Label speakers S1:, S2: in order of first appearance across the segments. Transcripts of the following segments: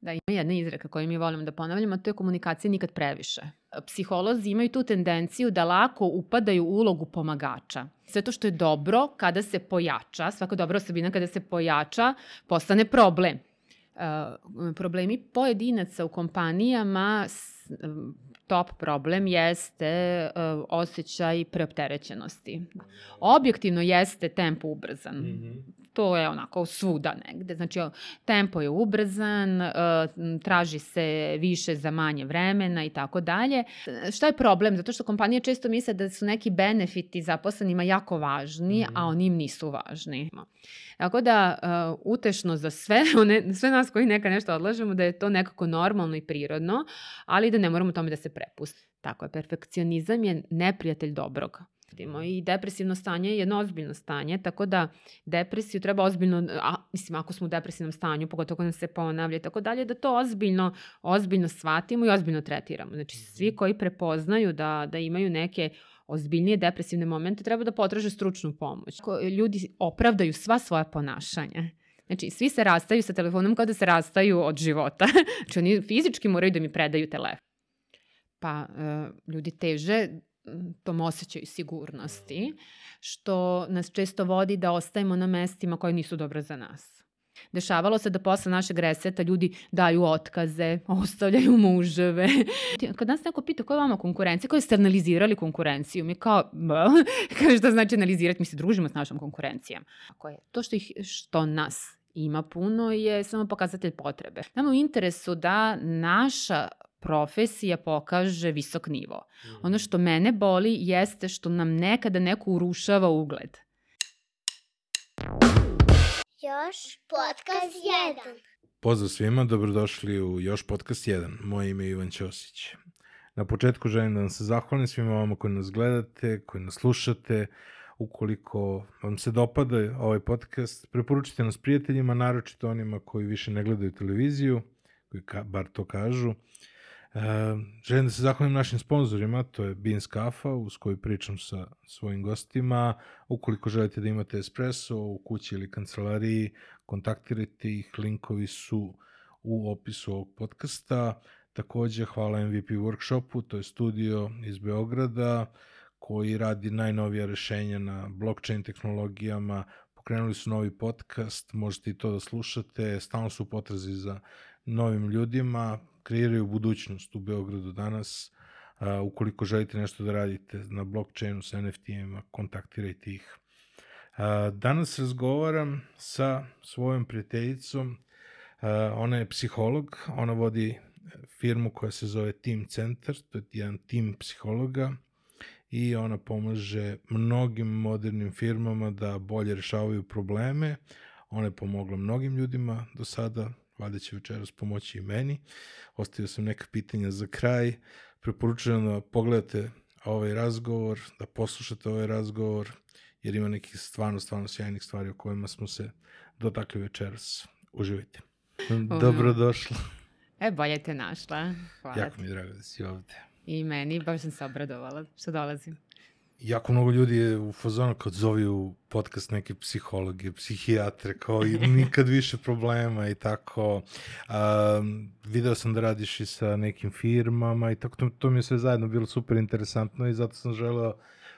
S1: Da, ima jedna izreka koju mi volimo da ponavljamo, to je komunikacija nikad previše. Psiholozi imaju tu tendenciju da lako upadaju u ulogu pomagača. Sve to što je dobro, kada se pojača, svaka dobra osobina kada se pojača, postane problem. Uh, problemi pojedinaca u kompanijama top problem jeste uh, osjećaj preopterećenosti. Objektivno jeste tempo ubrzan. Mm -hmm. To je onako svuda negde. Znači, tempo je ubrzan, uh, traži se više za manje vremena i tako dalje. Šta je problem? Zato što kompanije često misle da su neki benefiti zaposlenima jako važni, mm -hmm. a oni im nisu važni. Tako da, uh, utešno za sve, one, sve nas koji neka nešto odlažemo, da je to nekako normalno i prirodno, ali da ne moramo tome da se prepusti. Tako je, perfekcionizam je neprijatelj dobrog I depresivno stanje je jedno ozbiljno stanje, tako da depresiju treba ozbiljno, a, mislim, ako smo u depresivnom stanju, pogotovo ako nam se ponavlja i tako dalje, da to ozbiljno, ozbiljno shvatimo i ozbiljno tretiramo. Znači, svi koji prepoznaju da, da imaju neke ozbiljnije depresivne momente, treba da potraže stručnu pomoć. Ljudi opravdaju sva svoja ponašanja. Znači, svi se rastaju sa telefonom kao da se rastaju od života. znači, oni fizički moraju da mi predaju telefon. Pa, uh, ljudi teže tom osjećaju sigurnosti, što nas često vodi da ostajemo na mestima koje nisu dobra za nas. Dešavalo se da posle našeg reseta ljudi daju otkaze, ostavljaju muževe. Kad nas neko pita koja je vama konkurencija, koja ste analizirali konkurenciju, mi kao, kaže šta znači analizirati, mi se družimo s našom konkurencijom. Ako je to što, ih, što nas ima puno je samo pokazatelj potrebe. Nama u interesu da naša profesija pokaže visok nivo. Ono što mene boli jeste što nam nekada neko urušava ugled.
S2: Još podcast 1.
S3: Pozdrav svima, dobrodošli u Još podcast 1. Moje ime je Ivan Ćosić. Na početku želim da vam se zahvalim svima vama koji nas gledate, koji nas slušate. Ukoliko vam se dopada ovaj podcast, preporučite nas prijateljima, naročito onima koji više ne gledaju televiziju, koji ka, bar to kažu. E, želim da se zahvalim našim sponsorima, to je Beans Kafa, uz koju pričam sa svojim gostima. Ukoliko želite da imate espresso u kući ili kancelariji, kontaktirajte ih, linkovi su u opisu ovog podcasta. Takođe, hvala MVP Workshopu, to je studio iz Beograda, koji radi najnovija rešenja na blockchain tehnologijama, pokrenuli su novi podcast, možete i to da slušate, stalno su potrazi za novim ljudima, kreiraju budućnost u Beogradu danas. Uh, ukoliko želite nešto da radite na blockchainu sa NFT-ima, kontaktirajte ih. Uh, danas razgovaram sa svojom prijateljicom. Uh, ona je psiholog, ona vodi firmu koja se zove Team Center, to je jedan tim psihologa i ona pomaže mnogim modernim firmama da bolje rešavaju probleme. Ona je pomogla mnogim ljudima do sada, valjda će večeras pomoći i meni. Ostavio sam neka pitanja za kraj. Preporučujem da pogledate ovaj razgovor, da poslušate ovaj razgovor, jer ima nekih stvarno, stvarno sjajnih stvari o kojima smo se dotakli večeras. Uživajte. Dobrodošla.
S1: E, bolje te našla.
S3: Hvala jako mi je drago da si ovde.
S1: I meni, baš sam se obradovala što dolazim
S3: jako mnogo ljudi je u fazonu kad zovi u podcast neke psihologe, psihijatre, kao i nikad više problema i tako. Um, video sam da radiš i sa nekim firmama i tako, to, to mi je sve zajedno bilo super interesantno i zato sam želeo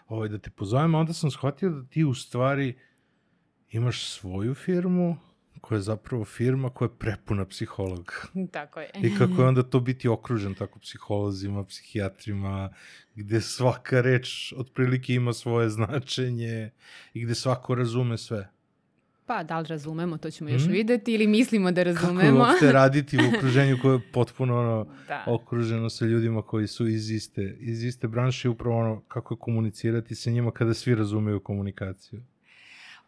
S3: ovaj, da te pozovem, onda sam shvatio da ti u stvari imaš svoju firmu, koja je zapravo firma koja je prepuna psihologa.
S1: Tako je.
S3: I kako je onda to biti okružen tako psiholozima, psihijatrima, gde svaka reč otprilike ima svoje značenje i gde svako razume sve.
S1: Pa, da li razumemo, to ćemo još mm. videti ili mislimo da razumemo.
S3: Kako uopšte raditi u okruženju koje je potpuno ono, da. okruženo sa ljudima koji su iz iste, iz iste branše, upravo ono kako je komunicirati sa njima kada svi razumeju komunikaciju.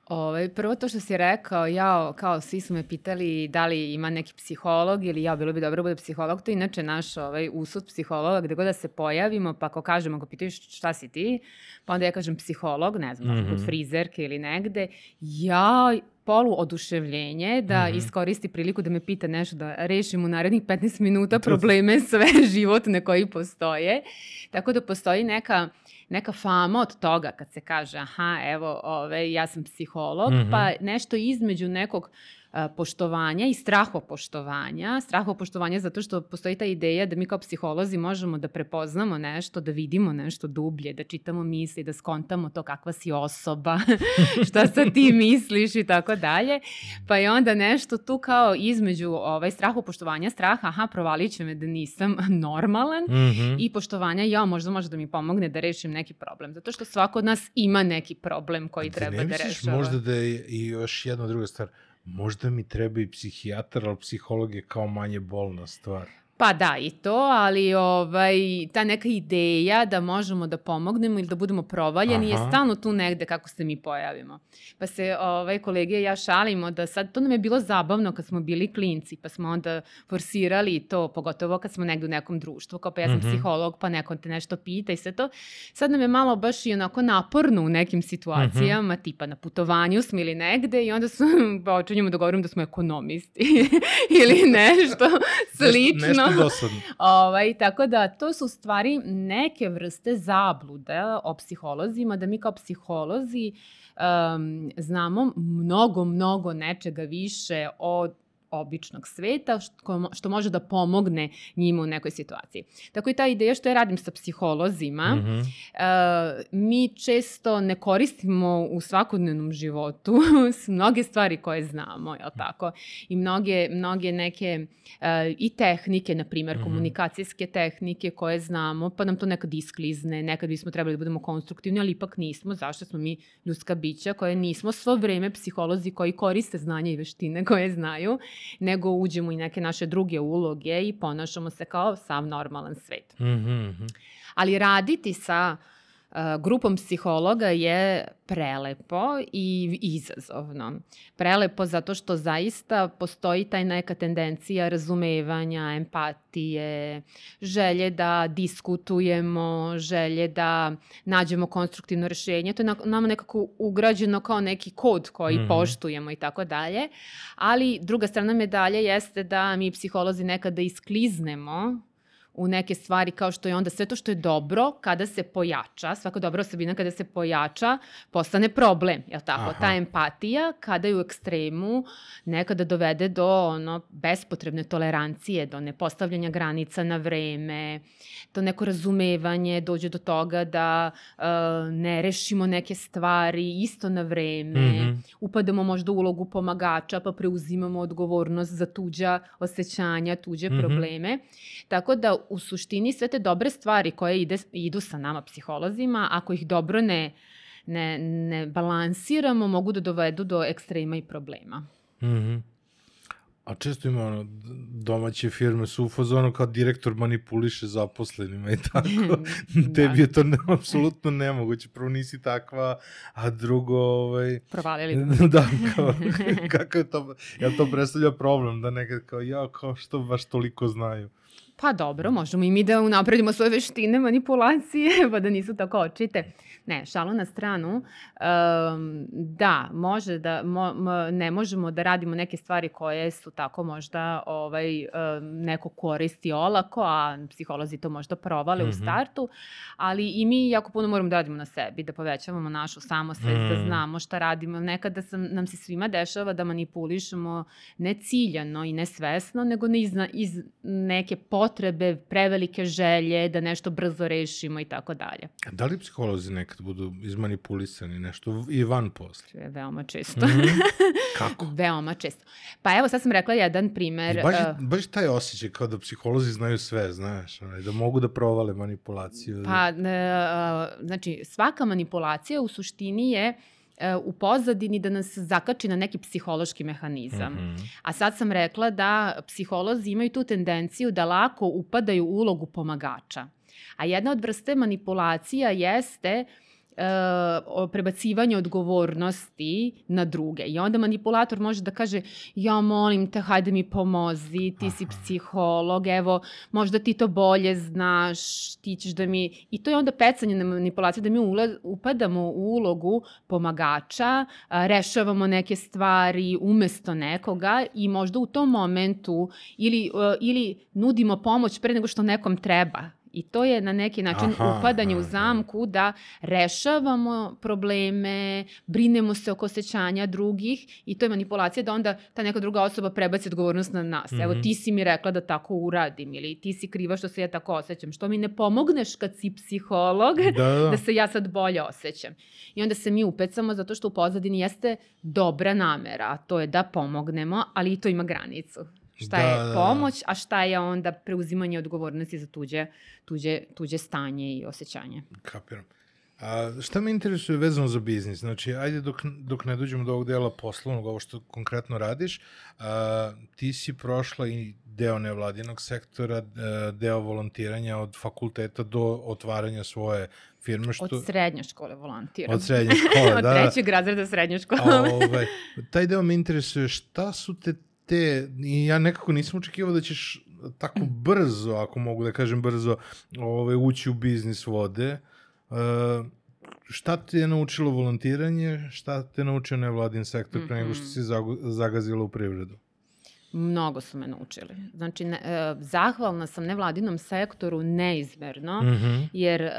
S1: Ovaj, prvo to što si rekao, ja, kao svi su me pitali da li ima neki psiholog ili ja, bilo bi dobro da bude psiholog, to je inače naš ovaj, usud psihologa, gde god da se pojavimo, pa ako kažemo, ako pitaju šta si ti, pa onda ja kažem psiholog, ne znam, mm -hmm. kod frizerke ili negde, ja polu oduševljenje da mm -hmm. iskoristi priliku da me pita nešto da rešim u narednih 15 minuta probleme sve životne koji postoje. Tako da postoji neka neka fama od toga kad se kaže aha, evo, ove, ja sam psiholog, mm -hmm. pa nešto između nekog poštovanja i strahopoštovanja. Strahopoštovanja zato što postoji ta ideja da mi kao psiholozi možemo da prepoznamo nešto, da vidimo nešto dublje, da čitamo misli, da skontamo to kakva si osoba, šta sa ti misliš i tako dalje. Pa je onda nešto tu kao između ovaj, strahopoštovanja, straha, aha, provalit će me da nisam normalan mm -hmm. i poštovanja, ja možda može da mi pomogne da rešim neki problem. Zato što svako od nas ima neki problem koji treba da rešava.
S3: možda da je i još jedna druga stvar, možda mi treba i psihijatar, ali psiholog je kao manje bolna stvar.
S1: Pa da, i to, ali ovaj, ta neka ideja da možemo da pomognemo ili da budemo provaljeni Aha. je stalno tu negde kako se mi pojavimo. Pa se ovaj, kolege i ja šalimo da sad, to nam je bilo zabavno kad smo bili klinci, pa smo onda forsirali to, pogotovo kad smo negde u nekom društvu, kao pa ja sam mm -hmm. psiholog, pa neko te nešto pita i sve to. Sad nam je malo baš i onako naporno u nekim situacijama, mm -hmm. tipa na putovanju smo ili negde i onda su, počinjemo da govorim da smo ekonomisti ili nešto slično. Nešto,
S3: nešto dosadno.
S1: ovaj, tako da to su stvari neke vrste zablude o psiholozima, da mi kao psiholozi um, znamo mnogo, mnogo nečega više od običnog sveta, što, što može da pomogne njima u nekoj situaciji. Tako i ta ideja što ja radim sa psiholozima, mm -hmm. uh, mi često ne koristimo u svakodnevnom životu mnoge stvari koje znamo, je tako? I mnoge, mnoge neke uh, i tehnike, na primjer, mm -hmm. komunikacijske tehnike koje znamo, pa nam to nekad isklizne, nekad bismo trebali da budemo konstruktivni, ali ipak nismo. Zašto smo mi ljudska bića koje nismo svo vreme psiholozi koji koriste znanje i veštine koje znaju nego uđemo i neke naše druge uloge i ponašamo se kao sav normalan svet. Mm -hmm. Ali raditi sa uh, grupom psihologa je prelepo i izazovno. Prelepo zato što zaista postoji taj neka tendencija razumevanja, empatije, želje da diskutujemo, želje da nađemo konstruktivno rešenje. To je nama nekako ugrađeno kao neki kod koji mm -hmm. poštujemo i tako dalje. Ali druga strana medalje jeste da mi psiholozi nekada iskliznemo u neke stvari kao što je onda sve to što je dobro kada se pojača, svaka dobra osobina kada se pojača postane problem, je tako? Aha. Ta empatija kada je u ekstremu nekada dovede do ono bespotrebne tolerancije, do nepostavljanja granica na vreme, do neko razumevanje, dođe do toga da uh, ne rešimo neke stvari isto na vreme, mm -hmm. upadamo možda u ulogu pomagača pa preuzimamo odgovornost za tuđa osjećanja, tuđe mm -hmm. probleme. Tako da u suštini sve te dobre stvari koje ide, idu sa nama psiholozima, ako ih dobro ne, ne, ne balansiramo, mogu da dovedu do ekstrema i problema. Mm -hmm.
S3: A često ima ono, domaće firme su u fazonu kao direktor manipuliše zaposlenima i tako. da. Tebi je to ne, apsolutno nemoguće. Prvo nisi takva, a drugo... Ovaj,
S1: Provalili.
S3: da, kao, kako je to, jel to predstavlja problem da nekad kao, ja, kao što baš toliko znaju.
S1: Pa dobro, možemo i mi da unapredimo svoje veštine manipulacije, pa da nisu tako očite. Ne, šalo na stranu. Um, da, može da, mo, ne možemo da radimo neke stvari koje su tako možda ovaj, um, neko koristi olako, a psiholozi to možda provale mm -hmm. u mhm. startu, ali i mi jako puno moramo da radimo na sebi, da povećavamo našu samosvest, mm. da znamo šta radimo. Nekada sam, nam se svima dešava da manipulišemo ne ciljano i nesvesno, nego ne iz, iz neke potrebe, prevelike želje, da nešto brzo rešimo i tako dalje.
S3: Da li psiholozi nekad budu izmanipulisani nešto i van posle?
S1: Je veoma često. Mm -hmm.
S3: Kako?
S1: veoma često. Pa evo, sad sam rekla jedan primer.
S3: I baš, uh, baš taj osjećaj kao da psiholozi znaju sve, znaš, da mogu da provale manipulaciju.
S1: Pa, uh, znači, svaka manipulacija u suštini je u pozadini da nas zakači na neki psihološki mehanizam. Mm -hmm. A sad sam rekla da psiholozi imaju tu tendenciju da lako upadaju u ulogu pomagača. A jedna od vrste manipulacija jeste uh, uh, prebacivanje odgovornosti na druge. I onda manipulator može da kaže, ja molim te, hajde mi pomozi, ti si psiholog, evo, možda ti to bolje znaš, ti ćeš da mi... I to je onda pecanje na manipulaciju, da mi ulaz, upadamo u ulogu pomagača, a, rešavamo neke stvari umesto nekoga i možda u tom momentu ili, uh, ili nudimo pomoć pre nego što nekom treba I to je na neki način
S3: Aha,
S1: upadanje u
S3: aha.
S1: zamku da rešavamo probleme, brinemo se oko osjećanja drugih i to je manipulacija da onda ta neka druga osoba prebaci odgovornost na nas. Evo
S3: Mhm.
S1: ti si mi rekla da tako uradim ili ti si kriva što se ja tako osjećam. Što mi ne pomogneš kad si psiholog
S3: Da, da.
S1: da se ja sad bolje osjećam. I onda se mi upecamo zato što u pozadini jeste dobra namera, a to je da pomognemo, ali i to ima granicu. Šta
S3: Da,
S1: je
S3: da, da.
S1: pomoć, a šta je onda preuzimanje odgovornosti za tuđe, tuđe, tuđe stanje i osjećanje.
S3: Kapiram. A, šta me interesuje vezano za biznis? Znači, ajde dok, dok ne dođemo do ovog dela poslovnog, ovo što konkretno radiš, a, ti si prošla i deo nevladinog sektora, deo volontiranja od fakulteta do otvaranja svoje firme. Što,
S1: Od srednje škole volontiram.
S3: od srednje škole,
S1: Od
S3: da. da.
S1: trećeg razreda srednje škole.
S3: A, ovaj, taj deo me interesuje, šta su te te, i ja nekako nisam očekivao da ćeš tako brzo, ako mogu da kažem brzo, ovaj, ući u biznis vode. Uh, šta te je naučilo volontiranje, šta te je naučio nevladin sektor pre nego što si zagazila u privredu?
S1: Mnogo su me naučili. Znači, ne, e, zahvalna sam nevladinom sektoru neizmerno,
S3: Mhm.
S1: jer e,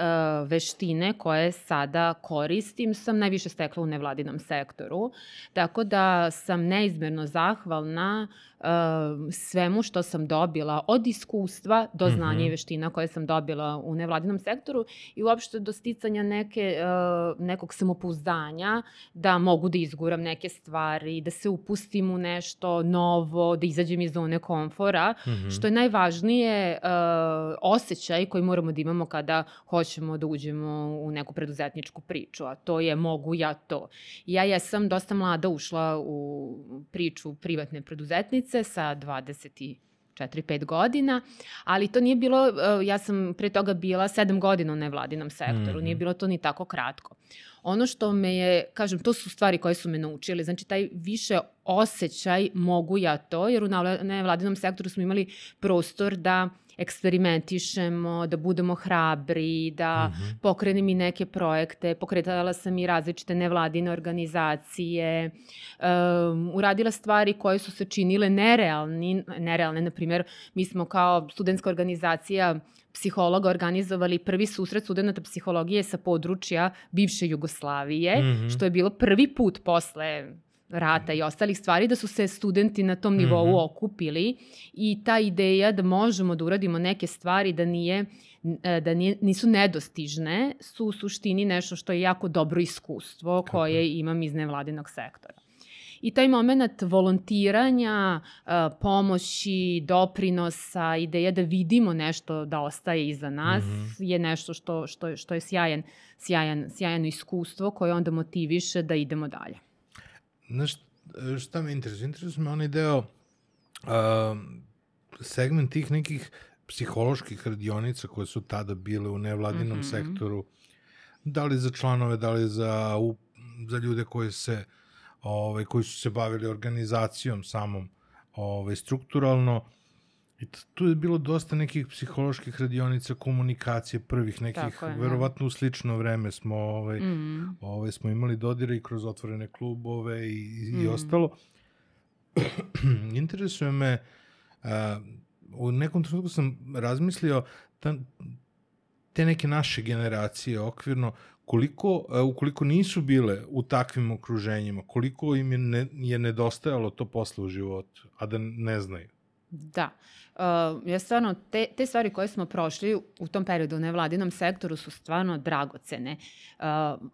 S1: veštine koje sada koristim sam najviše stekla u nevladinom sektoru. Tako da sam neizmerno zahvalna e, svemu što sam dobila od iskustva do znanja
S3: Mhm.
S1: i veština koje sam dobila u nevladinom sektoru i uopšte do sticanja neke, e, nekog samopouzdanja da mogu da izguram neke stvari, da se upustim u nešto novo, da izađem iz zone komfora,
S3: Mhm.
S1: što je najvažnije uh, osjećaj koji moramo da imamo kada hoćemo da uđemo u neku preduzetničku priču, a to je mogu ja to. Ja jesam dosta mlada ušla u priču privatne preduzetnice sa 20 4-5 godina, ali to nije bilo, uh, ja sam pre toga bila 7 godina u nevladinom sektoru,
S3: Mhm.
S1: nije bilo to ni tako kratko. Ono što me je, kažem, to su stvari koje su me naučili, znači taj više osjećaj mogu ja to, jer u nevladinom sektoru smo imali prostor da eksperimentišemo, da budemo hrabri, da
S3: Mhm.
S1: pokrenem i neke projekte, pokretala sam i različite nevladine organizacije, um, uradila stvari koje su se činile nerealni, nerealne, na primjer, mi smo kao studentska organizacija psihologa organizovali prvi susret studenta psihologije sa područja bivše Jugoslavije,
S3: Mhm.
S1: što je bilo prvi put posle rata i ostalih stvari, da su se studenti na tom nivou
S3: Mhm.
S1: okupili i ta ideja da možemo da uradimo neke stvari da nije e, da nije, nisu nedostižne, su u suštini nešto što je jako dobro iskustvo koje imam iz nevladinog sektora. I taj moment volontiranja, e, pomoći, doprinosa, ideja da vidimo nešto da ostaje iza nas
S3: Mhm.
S1: je nešto što, što, što je sjajan, sjajan, sjajano iskustvo koje onda motiviše da idemo dalje.
S3: Znaš, šta me interesuje? Interesuje me onaj deo, a, segment tih nekih psiholoških radionica koje su tada bile u nevladinom
S1: Mhm.
S3: sektoru, da li za članove, da li za, u, za ljude koji se ovaj, koji su se bavili organizacijom samom ovaj, strukturalno. I tu je bilo dosta nekih psiholoških radionica, komunikacije prvih nekih,
S1: Tako je, da.
S3: verovatno u slično vreme smo ovaj,
S1: Mm.
S3: Ove, smo imali dodire i kroz otvorene klubove i, i
S1: Mm.
S3: ostalo. Interesuje me, a, u nekom trenutku sam razmislio ta, te neke naše generacije okvirno, koliko, a, ukoliko nisu bile u takvim okruženjima, koliko im je, ne, je nedostajalo to posle u životu, a da ne znaju.
S1: Da. Uh, ja stvarno, te, te stvari koje smo prošli u tom periodu u nevladinom sektoru su stvarno dragocene. Uh,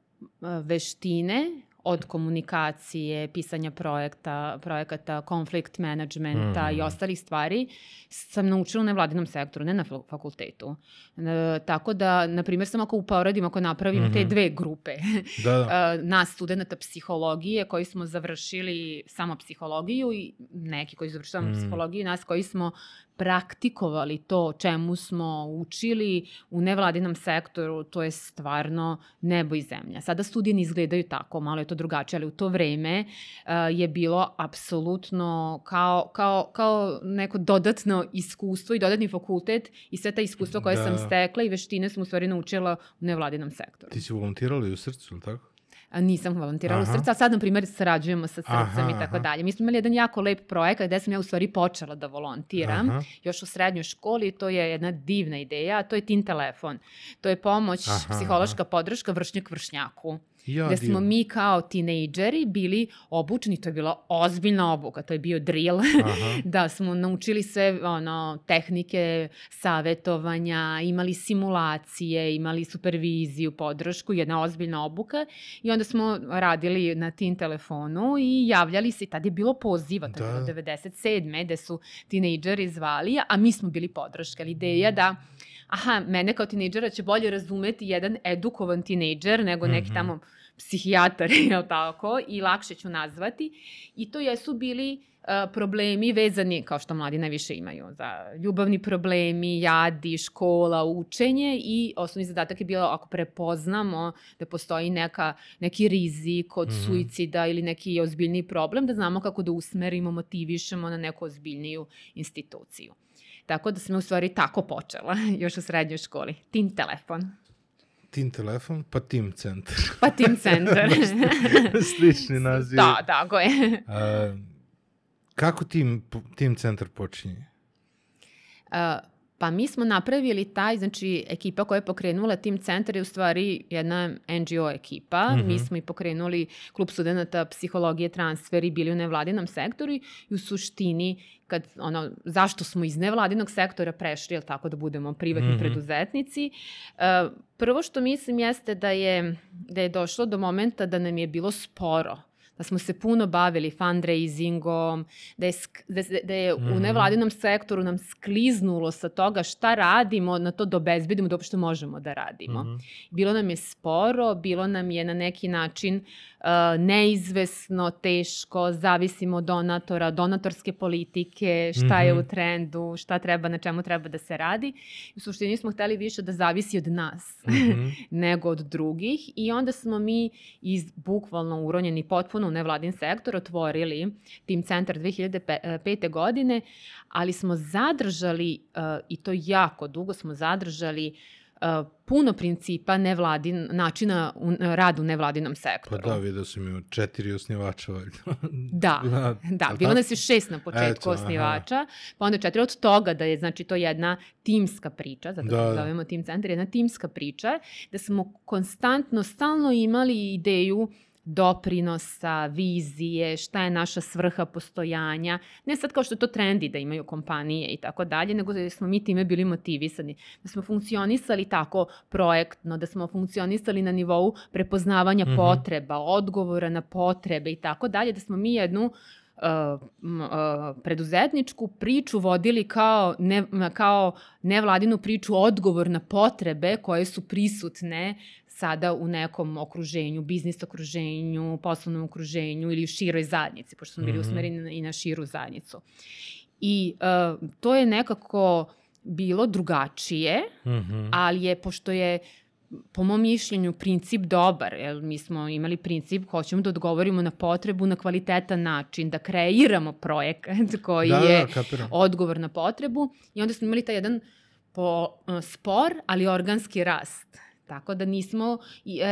S1: veštine od komunikacije, pisanja projekta, projekata, konflikt managementa
S3: Mhm.
S1: i ostalih stvari sam naučila u nevladinom sektoru, ne na fakultetu. E, tako da, na primjer, samo ako uporedim, ako napravim te
S3: Mhm.
S1: dve grupe,
S3: Da, da.
S1: uh, nas studenta psihologije koji smo završili samo psihologiju i neki koji su završili samo
S3: Mm.
S1: psihologiju i nas koji smo praktikovali to čemu smo učili u nevladinom sektoru, to je stvarno nebo i zemlja. Sada studije ne izgledaju tako, malo je to drugačije, ali u to vreme uh, je bilo apsolutno kao, kao, kao neko dodatno iskustvo i dodatni fakultet i sve ta iskustva koje
S3: Da.
S1: sam stekla i veštine sam u stvari naučila u nevladinom sektoru.
S3: Ti si volontirala i u srcu, ili tako?
S1: Nisam volontirala
S3: Aha.
S1: u srca, a sad, na primjer, sarađujemo sa srcem i tako dalje. Mi smo imali jedan jako lep projekat gde sam ja u stvari počela da volontiram,
S3: Aha.
S1: još u srednjoj školi, to je jedna divna ideja, to je Tin telefon. To je pomoć,
S3: Aha,
S1: psihološka podrška vršnjak vršnjaku.
S3: Ja,
S1: gde smo mi kao tinejdžeri bili obučeni, to je bila ozbiljna obuka, to je bio drill, da smo naučili sve ono, tehnike savetovanja, imali simulacije, imali superviziju, podršku, jedna ozbiljna obuka i onda smo radili na tim telefonu i javljali se, i tad je bilo poziva, to je
S3: Da.
S1: bilo 97. gde su tinejdžeri zvali, a mi smo bili podrška. Ali Ideja da aha, mene kao tinejdžera će bolje razumeti jedan edukovan tinejdžer nego neki
S3: Mhm.
S1: tamo psihijatar, jel tako, i lakše ću nazvati. I to jesu bili uh, problemi vezani, kao što mladi najviše imaju, za ljubavni problemi, jadi, škola, učenje i osnovni zadatak je bilo ako prepoznamo da postoji neka, neki rizik od
S3: Mhm.
S1: suicida ili neki ozbiljni problem, da znamo kako da usmerimo, motivišemo na neku ozbiljniju instituciju. Tako da sam u stvari tako počela, još u srednjoj školi. Tim telefon,
S3: Tim telefon, pa tim centar.
S1: pa tim centar.
S3: Slični naziv.
S1: da, tako je.
S3: A, kako tim, tim centar počinje?
S1: Uh, pa mi smo napravili taj, znači ekipa koja je pokrenula Tim Centar je u stvari jedna NGO ekipa.
S3: Mhm.
S1: Mi smo i pokrenuli klub studenta psihologije, transferi, bili u nevladinom sektoru i u suštini kad, ono, zašto smo iz nevladinog sektora prešli, jel tako, da budemo privatni
S3: Mhm.
S1: preduzetnici. Uh, prvo što mislim jeste da je, da je došlo do momenta da nam je bilo sporo da smo se puno bavili fundraisingom, da je, da, da je
S3: Mhm.
S1: u nevladinom sektoru nam skliznulo sa toga šta radimo, na to da obezbedimo da uopšte možemo da radimo.
S3: Mhm.
S1: Bilo nam je sporo, bilo nam je na neki način uh, neizvesno, teško, zavisimo od donatora, donatorske politike, šta je
S3: Mhm.
S1: u trendu, šta treba, na čemu treba da se radi. U suštini smo hteli više da zavisi od nas
S3: Mhm.
S1: nego od drugih i onda smo mi iz bukvalno uronjeni potpuno nevladin sektor otvorili Tim centar 2005. godine, ali smo zadržali uh, i to jako dugo smo zadržali uh, puno principa nevladin, načina u, rada u nevladinom
S3: Pa
S1: sektoru.
S3: da, vidio sam ima četiri osnivača, valjda.
S1: Da, Da,
S3: jel
S1: bilo
S3: tako?
S1: nas je šest na početku
S3: Eto, aha.
S1: osnivača, pa onda četiri od toga da je znači to jedna timska priča, zato
S3: Da,
S1: da,
S3: da.
S1: zovemo tim centar, jedna timska priča, da smo konstantno, stalno imali ideju doprinosa, vizije, šta je naša svrha postojanja. Ne sad kao što to trendi da imaju kompanije i tako dalje, nego da smo mi time bili motivisani. Da smo funkcionisali tako projektno, da smo funkcionisali na nivou prepoznavanja
S3: Mhm.
S1: potreba, odgovora na potrebe i tako dalje, da smo mi jednu uh, uh, preduzetničku priču vodili kao, ne, kao nevladinu priču odgovor na potrebe koje su prisutne sada u nekom okruženju, biznis okruženju, poslovnom okruženju ili u široj zajednici, pošto smo bili
S3: Mhm.
S1: usmereni na- i na širu zajednicu. I uh, to je nekako bilo drugačije,
S3: Mhm.
S1: ali je, pošto je po mom mišljenju princip dobar, jer mi smo imali princip, hoćemo da odgovorimo na potrebu na kvalitetan način, da kreiramo projekat koji
S3: da,
S1: je
S3: da, kapiram.
S1: odgovor na potrebu i onda smo imali taj jedan po, uh, spor, ali organski rast. Tako da nismo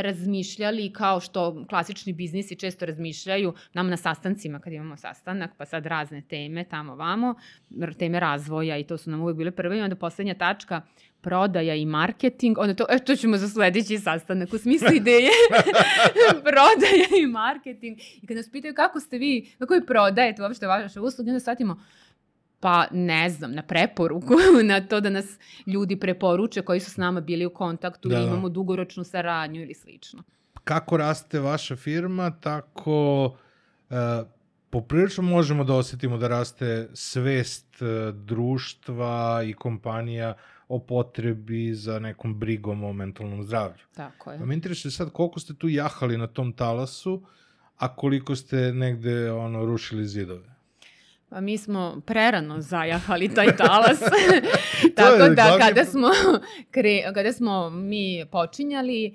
S1: razmišljali kao što klasični biznisi često razmišljaju nam na sastancima kad imamo sastanak, pa sad razne teme tamo vamo, teme razvoja i to su nam uvek bile prve i onda poslednja tačka prodaja i marketing, onda to, e, to ćemo za sledeći sastanak u smislu ideje prodaja i marketing. I kad nas pitaju kako ste vi, kako vi prodajete uopšte vaše usluge, onda shvatimo, pa ne znam, na preporuku, na to da nas ljudi preporuče koji su s nama bili u kontaktu
S3: Da,
S1: ili
S3: da.
S1: imamo dugoročnu saradnju ili slično.
S3: Kako raste vaša firma, tako uh, poprilično možemo da osetimo da raste svest uh, društva i kompanija o potrebi za nekom brigom o mentalnom zdravlju.
S1: Tako je.
S3: Pa me interesuje sad koliko ste tu jahali na tom talasu, a koliko ste negde ono rušili zidove.
S1: Pa mi smo prerano zajahali taj talas. Tako da
S3: glavni
S1: kada smo, kre, kada smo mi počinjali,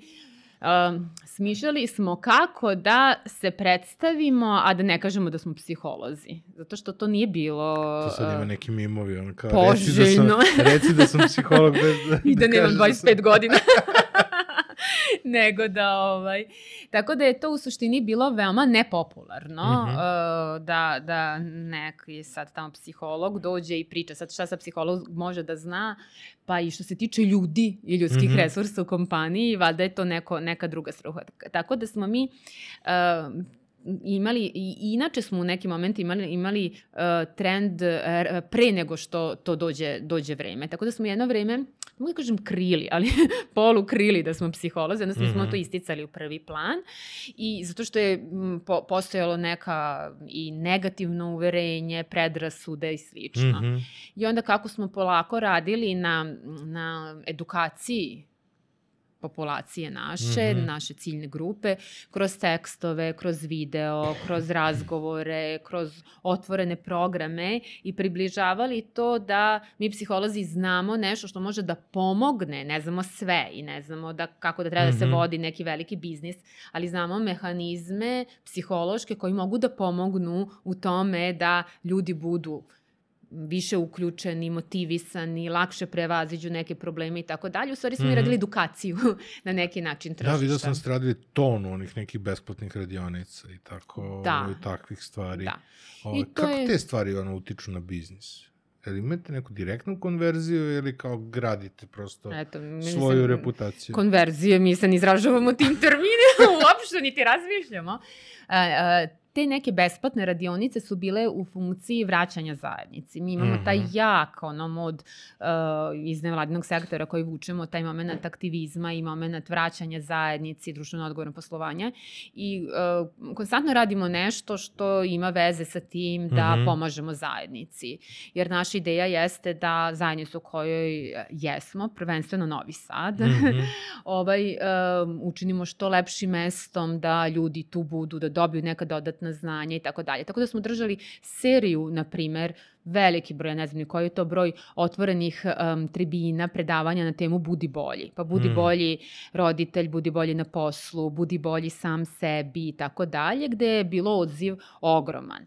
S1: um, smišljali smo kako da se predstavimo, a da ne kažemo da smo psiholozi. Zato što to nije bilo...
S3: To sad ima
S1: uh,
S3: neki mimovi, ono kao,
S1: poželjno.
S3: reci da sam, reci da sam psiholog bez da,
S1: I da, nemam
S3: kažeš sam-
S1: 25 godina. nego da ovaj tako da je to u suštini bilo veoma nepopularno mm -hmm. uh, da da neki sad tamo psiholog dođe i priča sad šta sa psiholog može da zna pa i što se tiče ljudi i ljudskih mm -hmm. resursa u kompaniji valjda je to neko neka druga struha tako da smo mi uh, imali, i inače smo u nekim momenti imali, imali uh, trend uh, pre nego što to dođe, dođe vreme. Tako da smo jedno vreme, mogu da kažem krili, ali polu krili da smo psiholozi, odnosno mm -hmm. smo mhm. to isticali u prvi plan i zato što je po, postojalo neka i negativno uverenje, predrasude i slično. Mm -hmm. I onda kako smo polako radili na, na edukaciji populacije naše, mm -hmm. naše ciljne grupe, kroz tekstove, kroz video, kroz razgovore, kroz otvorene programe i približavali to da mi psiholozi znamo nešto što može da pomogne, ne znamo sve i ne znamo da, kako da treba mm -hmm. da se mhm. vodi neki veliki biznis, ali znamo mehanizme psihološke koji mogu da pomognu u tome da ljudi budu više uključeni, motivisani, lakše prevaziđu neke probleme i tako dalje. U stvari smo mm -hmm. i radili edukaciju na neki način tržišta.
S3: Da, vidio sam ste radili ton onih nekih besplatnih radionica i tako, da. i takvih stvari. Da. O, ovaj, I kako je... te stvari ono, utiču na biznis? Jel imate neku direktnu konverziju ili kao gradite prosto Eto, svoju sam, reputaciju?
S1: Konverzije, mi se ne izražavamo tim terminima, uopšte niti razmišljamo. Uh, uh, te neke besplatne radionice su bile u funkciji vraćanja zajednici. Mi imamo mm -hmm. taj mhm. jak ono, mod uh, iz nevladinog sektora koji vučemo, taj moment aktivizma i moment vraćanja zajednici, društveno odgovorno poslovanja i uh, konstantno radimo nešto što ima veze sa tim da mm -hmm. pomažemo zajednici. Jer naša ideja jeste da zajednicu u kojoj jesmo, prvenstveno Novi Sad, mm -hmm. ovaj, uh, učinimo što lepšim mestom da ljudi tu budu, da dobiju neka dodatna dodatna znanja i tako dalje. Tako da smo držali seriju, na primer, veliki broj, ne znam ni koji je to broj otvorenih um, tribina, predavanja na temu budi bolji. Pa budi mm. bolji roditelj, budi bolji na poslu, budi bolji sam sebi i tako dalje, gde je bilo odziv ogroman.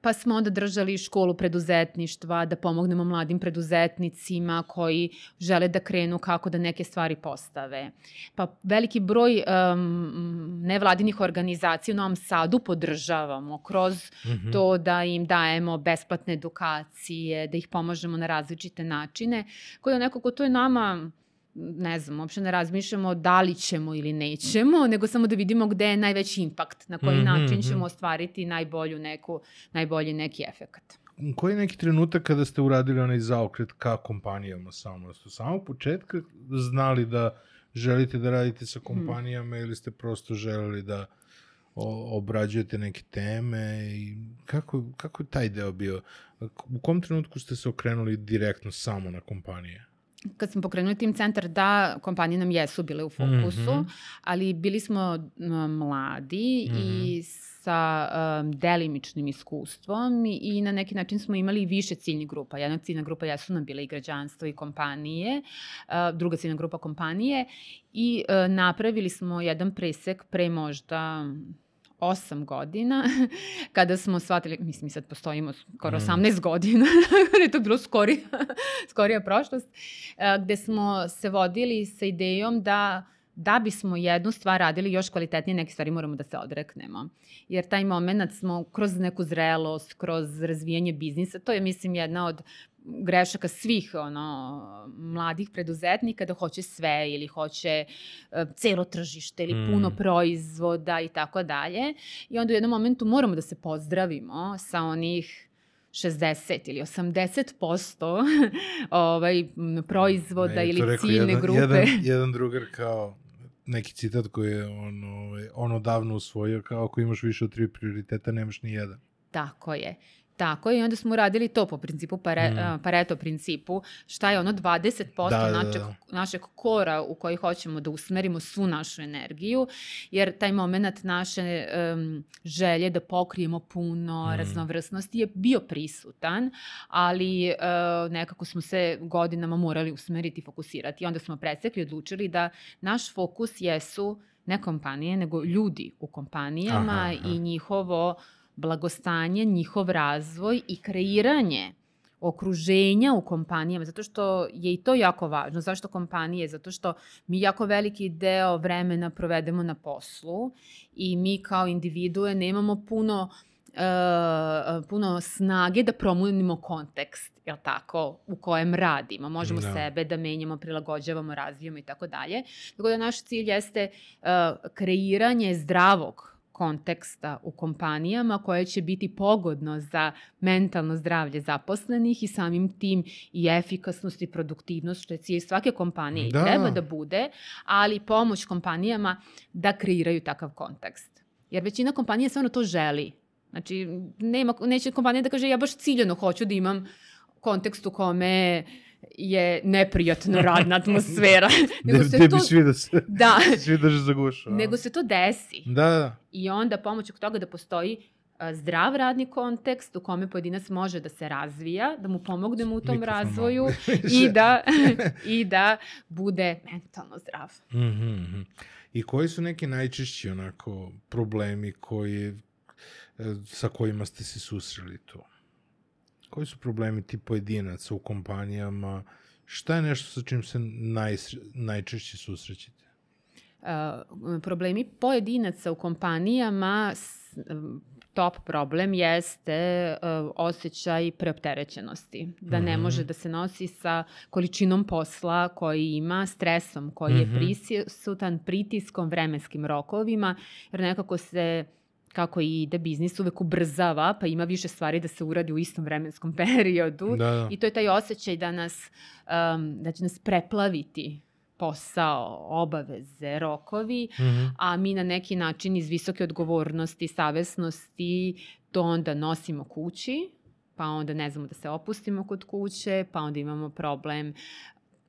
S1: Pa smo onda držali školu preduzetništva, da pomognemo mladim preduzetnicima koji žele da krenu kako da neke stvari postave. Pa veliki broj um, nevladinih organizacija u Novom Sadu podržavamo kroz mm -hmm. to da im dajemo besplatne edukacije, da ih pomožemo na različite načine, koje nekako to je nama ne znam, uopšte ne razmišljamo da li ćemo ili nećemo, nego samo da vidimo gde je najveći impakt, na koji mm -hmm, način ćemo ostvariti najbolju neku, najbolji neki efekat.
S3: Koji je neki trenutak kada ste uradili onaj zaokret ka kompanijama samo? Ste samog početka znali da želite da radite sa kompanijama mm. ili ste prosto želeli da obrađujete neke teme i kako, kako je taj deo bio? U kom trenutku ste se okrenuli direktno samo na kompanije?
S1: Kad smo pokrenuli tim centar, da, kompanije nam jesu bile u fokusu, mm -hmm. ali bili smo mladi mm -hmm. i mhm. sa um, delimičnim iskustvom i na neki način smo imali više ciljnih grupa. Jedna ciljna grupa jesu nam bile i građanstvo i kompanije, uh, druga ciljna grupa kompanije i uh, napravili smo jedan presek pre možda osam godina, kada smo shvatili, mislim, mi sad postojimo skoro mm. 18 godina, kada je to bilo skorija, skorija prošlost, e, gde smo se vodili sa idejom da da bismo jednu stvar radili još kvalitetnije, neke stvari moramo da se odreknemo. Jer taj moment smo kroz neku zrelost, kroz razvijanje biznisa, to je, mislim, jedna od grešaka svih ono mladih preduzetnika da hoće sve ili hoće uh, celo tržište ili mm. puno proizvoda i tako dalje. I onda u jednom momentu moramo da se pozdravimo sa onih 60 ili 80% ovaj, proizvoda ne, ili ciljne
S3: jedan,
S1: grupe.
S3: Jedan, jedan drugar kao neki citat koji je on, ovaj, ono davno usvojio kao ako imaš više od tri prioriteta nemaš ni jedan.
S1: Tako je. Tako i onda smo radili to po principu pare, mm. Pareto principu, šta je ono 20% da, našeg, da, da. našeg kora u koji hoćemo da usmerimo svu našu energiju, jer taj moment naše um, želje da pokrijemo puno mm. raznovrsnosti je bio prisutan, ali uh, nekako smo se godinama morali usmeriti i fokusirati. I onda smo presekli i odlučili da naš fokus jesu ne kompanije, nego ljudi u kompanijama aha, aha. i njihovo blagostanje, njihov razvoj i kreiranje okruženja u kompanijama, zato što je i to jako važno. Zašto kompanije? Zato što mi jako veliki deo vremena provedemo na poslu i mi kao individue nemamo puno uh, puno snage da promunimo kontekst, jel tako, u kojem radimo. Možemo da. sebe da menjamo, prilagođavamo, razvijamo i tako dalje. Tako da naš cilj jeste uh, kreiranje zdravog konteksta u kompanijama koje će biti pogodno za mentalno zdravlje zaposlenih i samim tim i efikasnost i produktivnost, što je cilj svake kompanije da. i treba da bude, ali pomoć kompanijama da kreiraju takav kontekst. Jer većina kompanija stvarno to želi. Znači, nema, neće kompanija da kaže ja baš ciljeno hoću da imam kontekst u kome je neprijatna radna atmosfera.
S3: nego ne, se to, svi da se da, svi drže za gušu.
S1: Nego se to desi.
S3: Da, da.
S1: I onda pomoću toga da postoji zdrav radni kontekst u kome pojedinac može da se razvija, da mu pomognemo u tom Mikrofon razvoju i da, i da bude mentalno zdrav.
S3: Mm -hmm. I koji su neki najčešći onako problemi koji, e, sa kojima ste se susreli tu? Koji su problemi ti pojedinaca u kompanijama? Šta je nešto sa čim se naj, najčešće susrećete?
S1: Uh, problemi pojedinaca u kompanijama top problem jeste uh, osjećaj preopterećenosti. Da ne mm -hmm. može da se nosi sa količinom posla koji ima, stresom koji mm -hmm. je mhm. prisutan, pritiskom, vremenskim rokovima, jer nekako se kako i ide biznis uvek ubrzava, pa ima više stvari da se uradi u istom vremenskom periodu. Da, da. I to je taj osjećaj da nas, um, da će nas preplaviti posao, obaveze, rokovi, mm -hmm. a mi na neki način iz visoke odgovornosti, savesnosti to onda nosimo kući, pa onda ne znamo da se opustimo kod kuće, pa onda imamo problem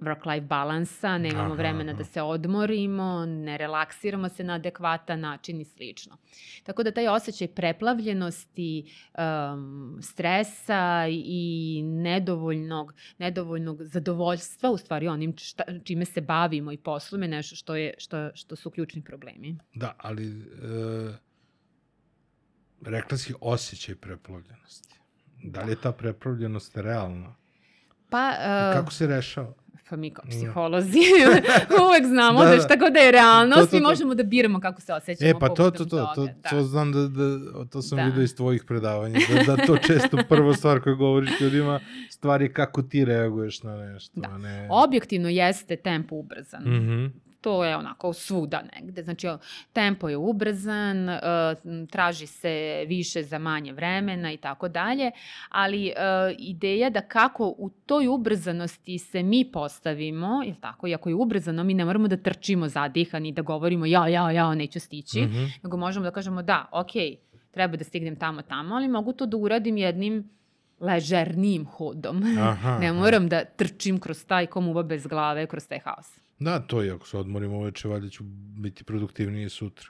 S1: work-life balansa, nemamo aha, vremena aha. da se odmorimo, ne relaksiramo se na adekvatan način i slično. Tako da taj osjećaj preplavljenosti, um, stresa i nedovoljnog, nedovoljnog zadovoljstva u stvari onim šta, čime se bavimo i poslujemo je nešto što, je, što, što su ključni problemi.
S3: Da, ali e, rekla si osjećaj preplavljenosti. Da li je ta preplavljenost realna?
S1: Pa, uh,
S3: kako se rešava?
S1: Pa mi kao psiholozi uvek znamo da, da, da šta god da je realnost, to, to, to. mi možemo da biramo kako se osjećamo.
S3: E, pa to, to, to, to, da. to znam da, da, to sam da. vidio iz tvojih predavanja, da, da to često prva stvar koju govoriš ljudima, stvari kako ti reaguješ na nešto. Da. Ne...
S1: Objektivno jeste tempo ubrzan. Mm -hmm to je onako svuda negde. Znači, tempo je ubrzan, e, traži se više za manje vremena i tako dalje, ali e, ideja da kako u toj ubrzanosti se mi postavimo, je tako, iako je ubrzano, mi ne moramo da trčimo zadihani, da govorimo ja, ja, ja, neću stići, mm -hmm. nego možemo da kažemo da, okej, okay, treba da stignem tamo, tamo, ali mogu to da uradim jednim ležernijim hodom. Aha, ne moram da trčim kroz taj komuva bez glave, kroz taj haos.
S3: Da, to je, ako se odmorim uveče, valjda ću biti produktivniji sutra.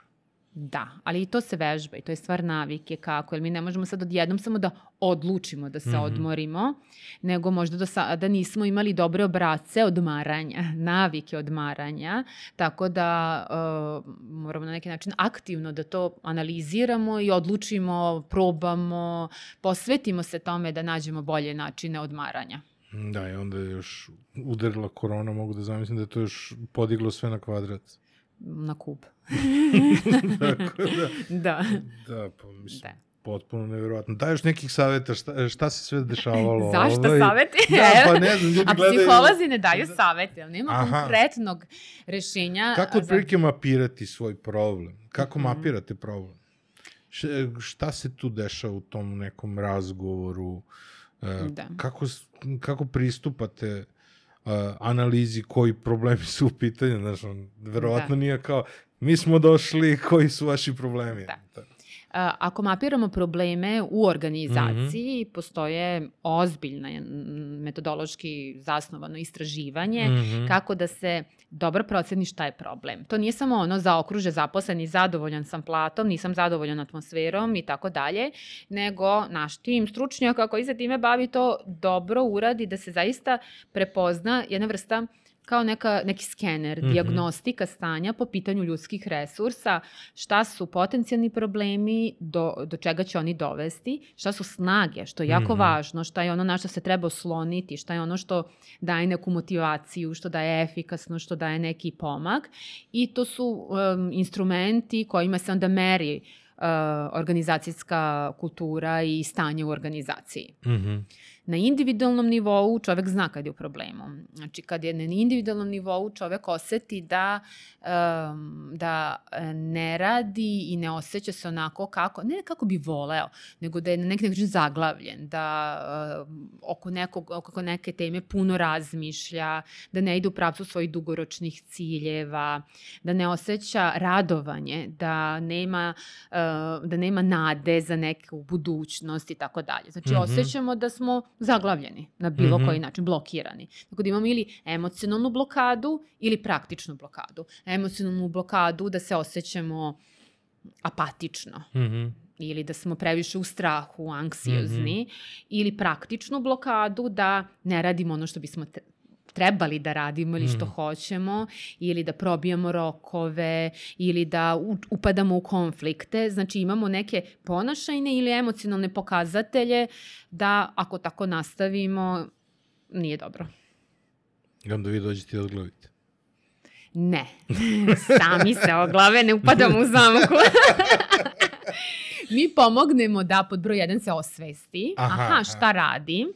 S1: Da, ali i to se vežba i to je stvar navike kako, jer mi ne možemo sad odjednom samo da odlučimo da se mm -hmm. odmorimo, nego možda do sada nismo imali dobre obrace odmaranja, navike odmaranja, tako da uh, moramo na neki način aktivno da to analiziramo i odlučimo, probamo, posvetimo se tome da nađemo bolje načine odmaranja.
S3: Da, i onda je još udarila korona, mogu da zamislim da je to još podiglo sve na kvadrat.
S1: Na kub.
S3: Tako da.
S1: da.
S3: Da, pa mislim. Da potpuno nevjerojatno. Daješ nekih saveta šta, šta se sve dešavalo?
S1: Zašto ovaj? saveti?
S3: Da, pa ne znam, ljudi
S1: A gledaju... psiholozi ne daju savete, ali nema Aha. konkretnog rešenja.
S3: Kako otprilike za... mapirati svoj problem? Kako mm -hmm. mapirate problem? Šta se tu dešava u tom nekom razgovoru? E, da. Kako, kako pristupate uh, analizi koji problemi su u pitanju, znaš, on, verovatno da. nije kao, mi smo došli, koji su vaši problemi. Da. da
S1: ako mapiramo probleme u organizaciji, mm -hmm. postoje ozbiljna metodološki zasnovano istraživanje mm -hmm. kako da se dobro proceni šta je problem. To nije samo ono za okruže zaposleni, zadovoljan sam platom, nisam zadovoljan atmosferom i tako dalje, nego naš tim stručnjaka koji se time bavi to dobro uradi da se zaista prepozna jedna vrsta kao neka, neki skener, mm -hmm. diagnostika stanja po pitanju ljudskih resursa, šta su potencijalni problemi, do, do čega će oni dovesti, šta su snage, što je jako mm -hmm. važno, šta je ono na što se treba osloniti, šta je ono što daje neku motivaciju, što daje efikasno, što daje neki pomak. I to su um, instrumenti kojima se onda meri uh, organizacijska kultura i stanje u organizaciji. Mm -hmm. Na individualnom nivou čovek zna kad je u problemu. Znači, kad je na individualnom nivou čovek oseti da, um, da ne radi i ne osjeća se onako kako, ne kako bi voleo, nego da je na neki način zaglavljen, da oko, nekog, oko neke teme puno razmišlja, da ne ide u pravcu svojih dugoročnih ciljeva, da ne osjeća radovanje, da nema, uh, da nema nade za neku budućnost i tako dalje. Znači, mm -hmm. osjećamo da smo zaglavljeni na bilo mm -hmm. koji način, blokirani. Tako da imamo ili emocionalnu blokadu ili praktičnu blokadu. Emocionalnu blokadu da se osjećamo apatično. Mm -hmm ili da smo previše u strahu, anksiozni, mm -hmm. ili praktičnu blokadu da ne radimo ono što bismo trebali da radimo ili što mm. hoćemo ili da probijamo rokove ili da upadamo u konflikte. Znači imamo neke ponašajne ili emocionalne pokazatelje da ako tako nastavimo nije dobro.
S3: I onda vi dođete i odglavite.
S1: Ne. Sami se oglave, ne upadamo u zamku. Mi pomognemo da pod broj 1 se osvesti. Aha, aha šta radi?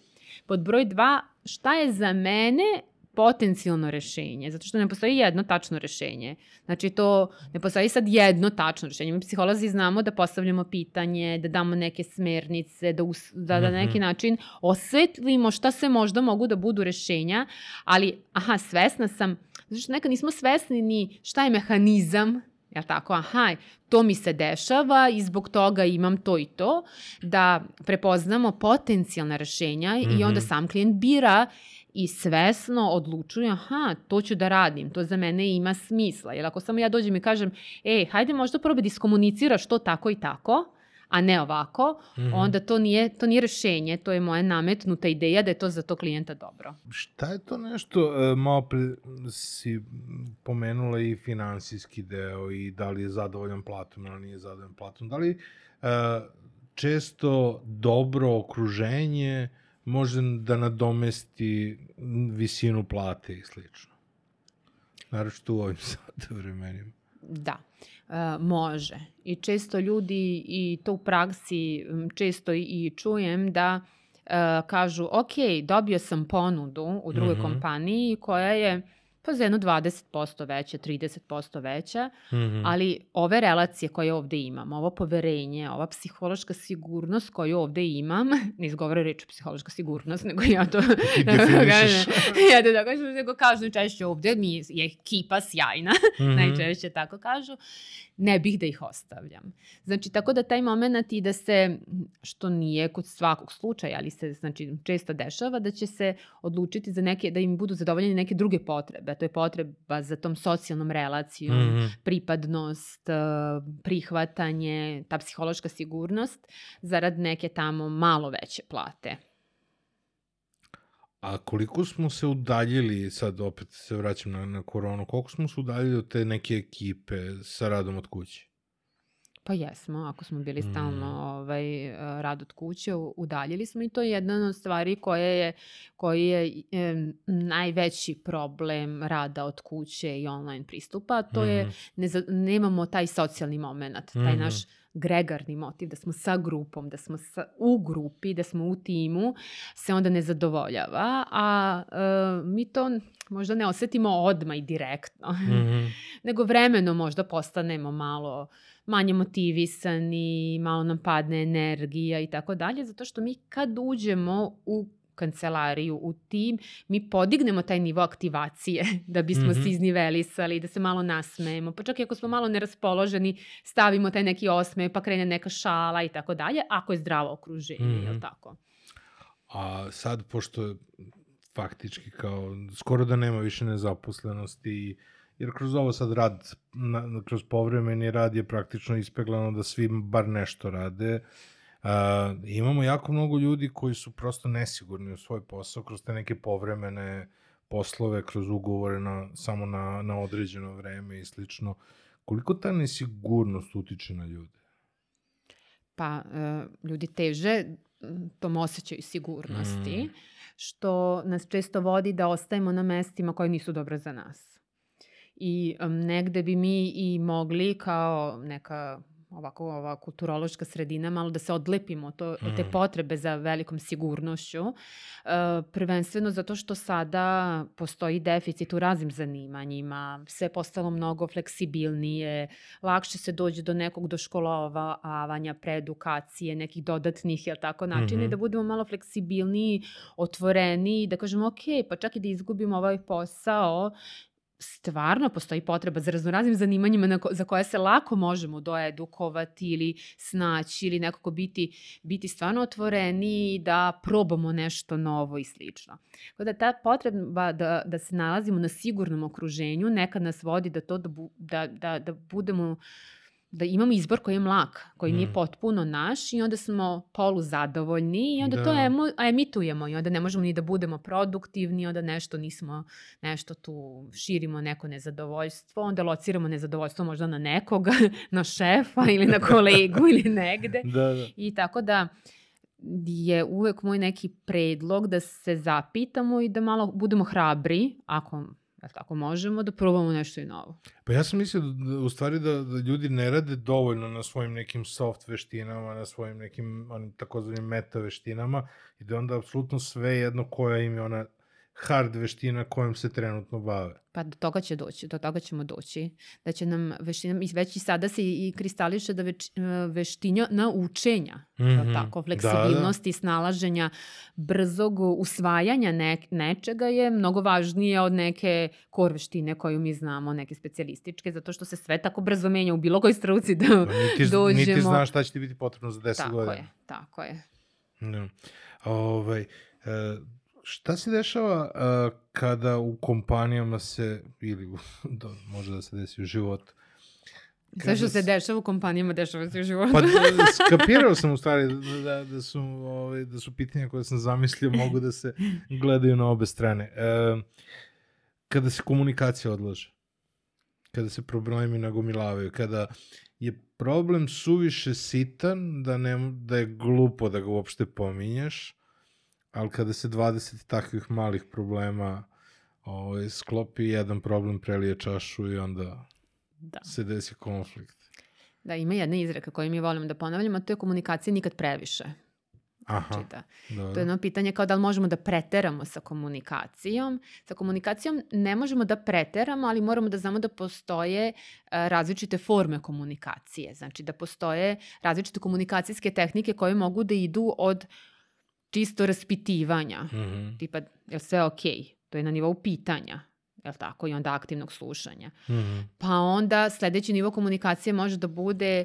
S1: Pod broj 2 šta je za mene potencijalno rešenje, zato što ne postoji jedno tačno rešenje. Znači to ne postoji sad jedno tačno rešenje. Mi psiholozi znamo da postavljamo pitanje, da damo neke smernice, da, us, da, da na neki mhm. način osvetlimo šta se možda mogu da budu rešenja, ali aha, svesna sam, što nekad nismo svesni ni šta je mehanizam Jel tako? Aha, to mi se dešava i zbog toga imam to i to, da prepoznamo potencijalna rešenja mm -hmm. i onda mhm. sam klijent bira i svesno odlučuje, aha, to ću da radim, to za mene ima smisla. Jer ako samo ja dođem i kažem, ej, hajde možda probaj da iskomuniciraš to tako i tako, a ne ovako, mm -hmm. onda to nije, to nije rešenje, to je moja nametnuta ideja da je to za to klijenta dobro.
S3: Šta je to nešto, e, malo pre si pomenula i finansijski deo i da li je zadovoljan platom ili nije zadovoljan platom, da li e, često dobro okruženje može da nadomesti visinu plate i slično? Naravno u ovim sada vremenima.
S1: Da. E, može. I često ljudi, i to u praksi često i čujem da e, kažu, ok, dobio sam ponudu u drugoj mm -hmm. kompaniji koja je pa za jedno 20% veća, 30% veća, mm -hmm. ali ove relacije koje ovde imam, ovo poverenje, ova psihološka sigurnost koju ovde imam, ne izgovore reč psihološka sigurnost, nego ja to kažem, ja to da kažem, nego kažu češće ovde mi je ekipa sjajna, mm -hmm. najčešće tako kažu, ne bih da ih ostavljam. Znači, tako da taj moment i da se, što nije kod svakog slučaja, ali se znači, često dešava, da će se odlučiti za neke, da im budu zadovoljene neke druge potrebe. To je potreba za tom socijalnom relacijom, mm -hmm. pripadnost, eh, prihvatanje, ta psihološka sigurnost, zarad neke tamo malo veće plate.
S3: A koliko smo se udaljili, sad opet se vraćam na, na koronu, koliko smo se udaljili od te neke ekipe sa radom od kuće?
S1: Pa jesmo, ako smo bili stalno mm. ovaj, rad od kuće, udaljili smo i to je jedna od stvari koja je, koji je e, najveći problem rada od kuće i online pristupa, to mm. je mhm. ne, nemamo taj socijalni moment, taj mm. naš gregarni motiv, da smo sa grupom, da smo sa, u grupi, da smo u timu, se onda ne zadovoljava, a e, mi to možda ne osetimo odma i direktno, mm -hmm. nego vremeno možda postanemo malo manje motivisani, malo nam padne energija i tako dalje, zato što mi kad uđemo u kancelariju, u tim, mi podignemo taj nivo aktivacije da bismo mm -hmm. se iznivelisali, da se malo nasmejemo. Pa čak i ako smo malo neraspoloženi, stavimo taj neki osme, pa krene neka šala i tako dalje, ako je zdravo okruženje, mm -hmm. je li tako?
S3: A sad, pošto faktički kao skoro da nema više nezaposlenosti jer kroz ovo sad rad, na, kroz povremeni rad je praktično ispeglano da svi bar nešto rade. Uh, imamo jako mnogo ljudi koji su prosto nesigurni u svoj posao kroz te neke povremene poslove kroz ugovore na, samo na, na određeno vreme i slično. Koliko ta nesigurnost utiče na ljude?
S1: Pa, e, ljudi teže tom osjećaju sigurnosti, mm. što nas često vodi da ostajemo na mestima koje nisu dobra za nas. I um, negde bi mi i mogli kao neka ovako ova kulturološka sredina malo da se odlepimo to, od te mm. potrebe za velikom sigurnošću. Uh, prvenstveno zato što sada postoji deficit u raznim zanimanjima, sve postalo mnogo fleksibilnije, lakše se dođe do nekog doškolovavanja, preedukacije, nekih dodatnih, jel tako, načina mm -hmm. da budemo malo fleksibilniji, otvoreni, da kažemo ok, pa čak i da izgubimo ovaj posao, stvarno postoji potreba za raznoraznim zanimanjima na ko, za koje se lako možemo doedukovati ili snaći ili nekako biti, biti stvarno otvoreni da probamo nešto novo i slično. Tako da ta potreba da, da se nalazimo na sigurnom okruženju nekad nas vodi da to da, bu, da, da, da budemo uh, da imamo izbor koji je mlak, koji mm. nije potpuno naš i onda smo polu zadovoljni i onda da. to emo, emitujemo i onda ne možemo ni da budemo produktivni, onda nešto nismo, nešto tu širimo neko nezadovoljstvo, onda lociramo nezadovoljstvo možda na nekoga, na šefa ili na kolegu ili negde.
S3: Da, da.
S1: I tako da je uvek moj neki predlog da se zapitamo i da malo budemo hrabri, ako Jel tako možemo da probamo nešto i novo?
S3: Pa ja sam mislio da, u stvari da, da ljudi ne rade dovoljno na svojim nekim soft veštinama, na svojim nekim takozvanim meta veštinama i da onda apsolutno sve jedno koja im je ona hard veština kojom se trenutno bave.
S1: Pa do toga će doći, do toga ćemo doći. Da će nam veština, već i sada se i kristališe da več, e, veštinja na učenja, mm -hmm. tako, fleksibilnosti, da, da. snalaženja, brzog usvajanja ne, nečega je mnogo važnije od neke kor veštine koju mi znamo, neke specijalističke, zato što se sve tako brzo menja u bilo kojoj struci da no, niti, dođemo.
S3: Niti znaš šta će ti biti potrebno za 10
S1: tako
S3: godina.
S1: Tako je, tako je.
S3: No. Ovaj, uh, Šta se dešava uh, kada u kompanijama se, ili da, može da se desi u životu,
S1: Sve što se dešava u kompanijama, dešava se u životu.
S3: Pa skapirao sam u stvari da, da, da, su, ovaj, da su pitanja koje sam zamislio mogu da se gledaju na obe strane. E, kada se komunikacija odlaže, kada se problemi nagomilavaju, kada je problem suviše sitan da, ne, da je glupo da ga uopšte pominješ, ali kada se 20 takvih malih problema ovaj, sklopi, jedan problem prelije čašu i onda da. se desi konflikt.
S1: Da, ima jedna izreka koju mi volimo da ponavljamo, to je komunikacija nikad previše.
S3: Aha, znači
S1: da, da, To je jedno pitanje kao da li možemo da preteramo sa komunikacijom. Sa komunikacijom ne možemo da preteramo, ali moramo da znamo da postoje uh, različite forme komunikacije. Znači da postoje različite komunikacijske tehnike koje mogu da idu od uh, čisto raspitivanja, mm -hmm. tipa, je sve okej? Okay? To je na nivou pitanja jel tako, i onda aktivnog slušanja. Mm -hmm. Pa onda sledeći nivo komunikacije može da bude,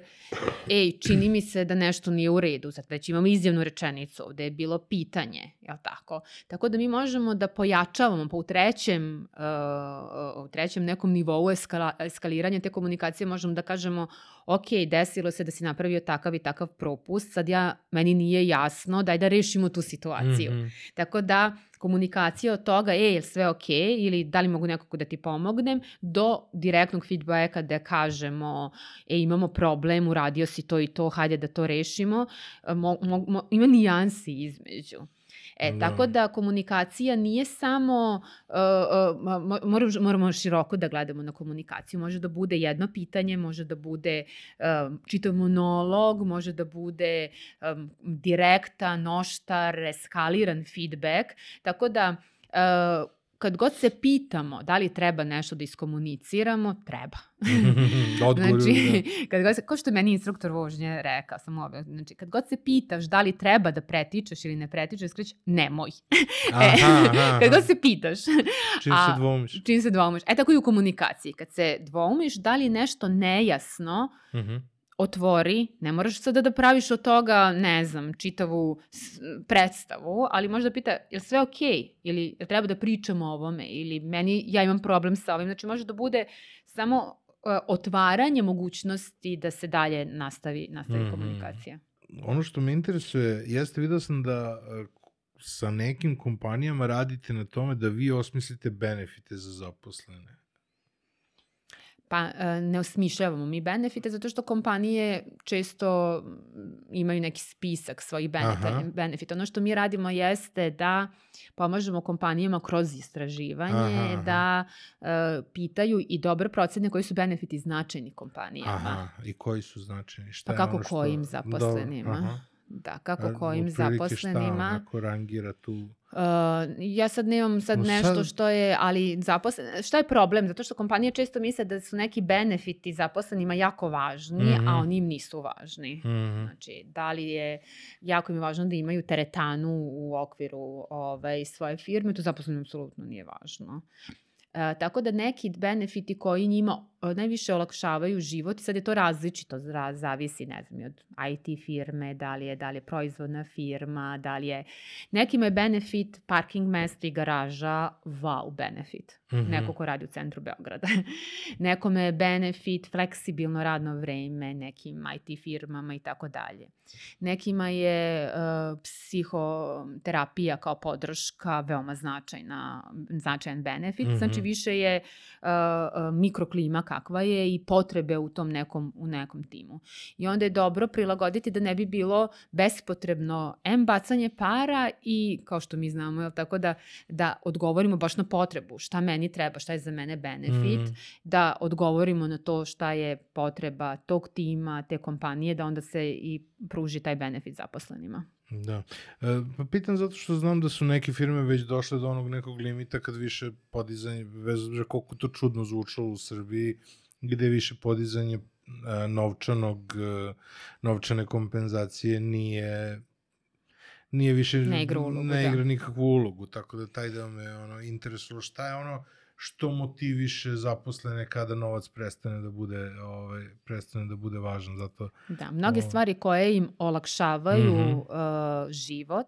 S1: ej, čini mi se da nešto nije u redu, sad već imamo izjavnu rečenicu, ovde je bilo pitanje, jel tako? Tako da mi možemo da pojačavamo, pa u trećem, uh, u trećem nekom nivou eskala, eskaliranja te komunikacije možemo da kažemo, ok, desilo se da si napravio takav i takav propust, sad ja, meni nije jasno, daj da rešimo tu situaciju. Mm -hmm. Tako da, komunikacija od toga, e, je sve ok, ili da li mogu nekako da ti pomognem, do direktnog feedbacka da kažemo, e, imamo problem, uradio si to i to, hajde da to rešimo. Mo, mo, mo, ima nijansi između. E, da. tako da komunikacija nije samo, uh, uh, moramo, moramo široko da gledamo na komunikaciju. Može da bude jedno pitanje, može da bude uh, čitav monolog, može da bude um, direktan, noštar, eskaliran feedback. Tako da uh, kad god se pitamo da li treba nešto da iskomuniciramo, treba.
S3: Odgovor,
S1: znači, da. kad god se, kao što je meni instruktor vožnje rekao, sam ove, znači, kad god se pitaš da li treba da pretičeš ili ne pretičeš, skreći, nemoj. aha, e, aha, kad god se pitaš.
S3: Čim a, se dvomiš.
S1: Čim se dvomiš. E tako i u komunikaciji. Kad se dvomiš, da li nešto nejasno, uh mhm. -huh otvori, ne moraš sada da praviš od toga, ne znam, čitavu predstavu, ali možda pita, je li sve okej? Okay? Ili je treba da pričamo o ovome? Ili meni, ja imam problem sa ovim. Znači može da bude samo uh, otvaranje mogućnosti da se dalje nastavi, nastavi mm -hmm. komunikacija.
S3: Ono što me interesuje, jeste vidio sam da uh, sa nekim kompanijama radite na tome da vi osmislite benefite za zaposlene.
S1: Pa e, ne osmišljavamo mi benefite zato što kompanije često mm, imaju neki spisak svojih benefita.
S3: Aha.
S1: benefita. Ono što mi radimo jeste da pomažemo kompanijama kroz istraživanje
S3: Aha, aha.
S1: da e, pitaju i dobro procene koji su benefiti značajni kompanijama.
S3: Aha, i koji su značajni? Šta
S1: Pa kako
S3: ono što...
S1: kojim zaposlenima?
S3: Dobro, aha.
S1: Da, kako
S3: A,
S1: kojim zaposlenima.
S3: Šta rangira tu?
S1: Uh, ja sad nemam sad
S3: No
S1: nešto
S3: sad-
S1: što je, ali zaposlen, šta je problem? Zato što kompanije često misle da su neki benefiti zaposlenima jako važni,
S3: Mhm.
S1: a oni im nisu važni.
S3: Mhm.
S1: Znači, da li je, jako im je važno da imaju teretanu u okviru ovaj, svoje firme, to zaposlenim apsolutno nije važno. E, tako da neki benefiti koji njima e, najviše olakšavaju život, sad je to različito, zavisi, ne znam, od IT firme, da li je, da li je proizvodna firma, da li je... Nekima je benefit parking mesta i garaža wow benefit.
S3: Mhm.
S1: Neko ko radi u centru Beograda. Nekome je benefit fleksibilno radno vreme, nekim IT firmama i tako dalje. Nekima je uh, psihoterapija kao podrška veoma značajna, značajan benefit.
S3: Mhm.
S1: Znači više je uh, uh, mikroklima kakva je i potrebe u tom nekom, u nekom timu. I onda je dobro prilagoditi da ne bi bilo bespotrebno M bacanje para i kao što mi znamo, jel tako da, da odgovorimo baš na potrebu, šta meni treba, šta je za mene benefit,
S3: Mhm.
S1: da odgovorimo na to šta je potreba tog tima, te kompanije, da onda se i pruži taj benefit zaposlenima.
S3: Da. E, pa pitam zato što znam da su neke firme već došle do onog nekog limita kad više podizanje, bez obzira koliko to čudno zvučalo u Srbiji, gde više podizanje e, novčanog, e, novčane kompenzacije nije nije više
S1: Ne igra ulogu,
S3: ne
S1: da.
S3: igra nikakvu ulogu, tako da taj deo me ono interesovalo šta je ono što motiviše zaposlene kada novac prestane da bude ovaj prestane da bude važan zato
S1: Da, mnoge
S3: O.
S1: stvari koje im olakšavaju
S3: Mhm.
S1: uh, život,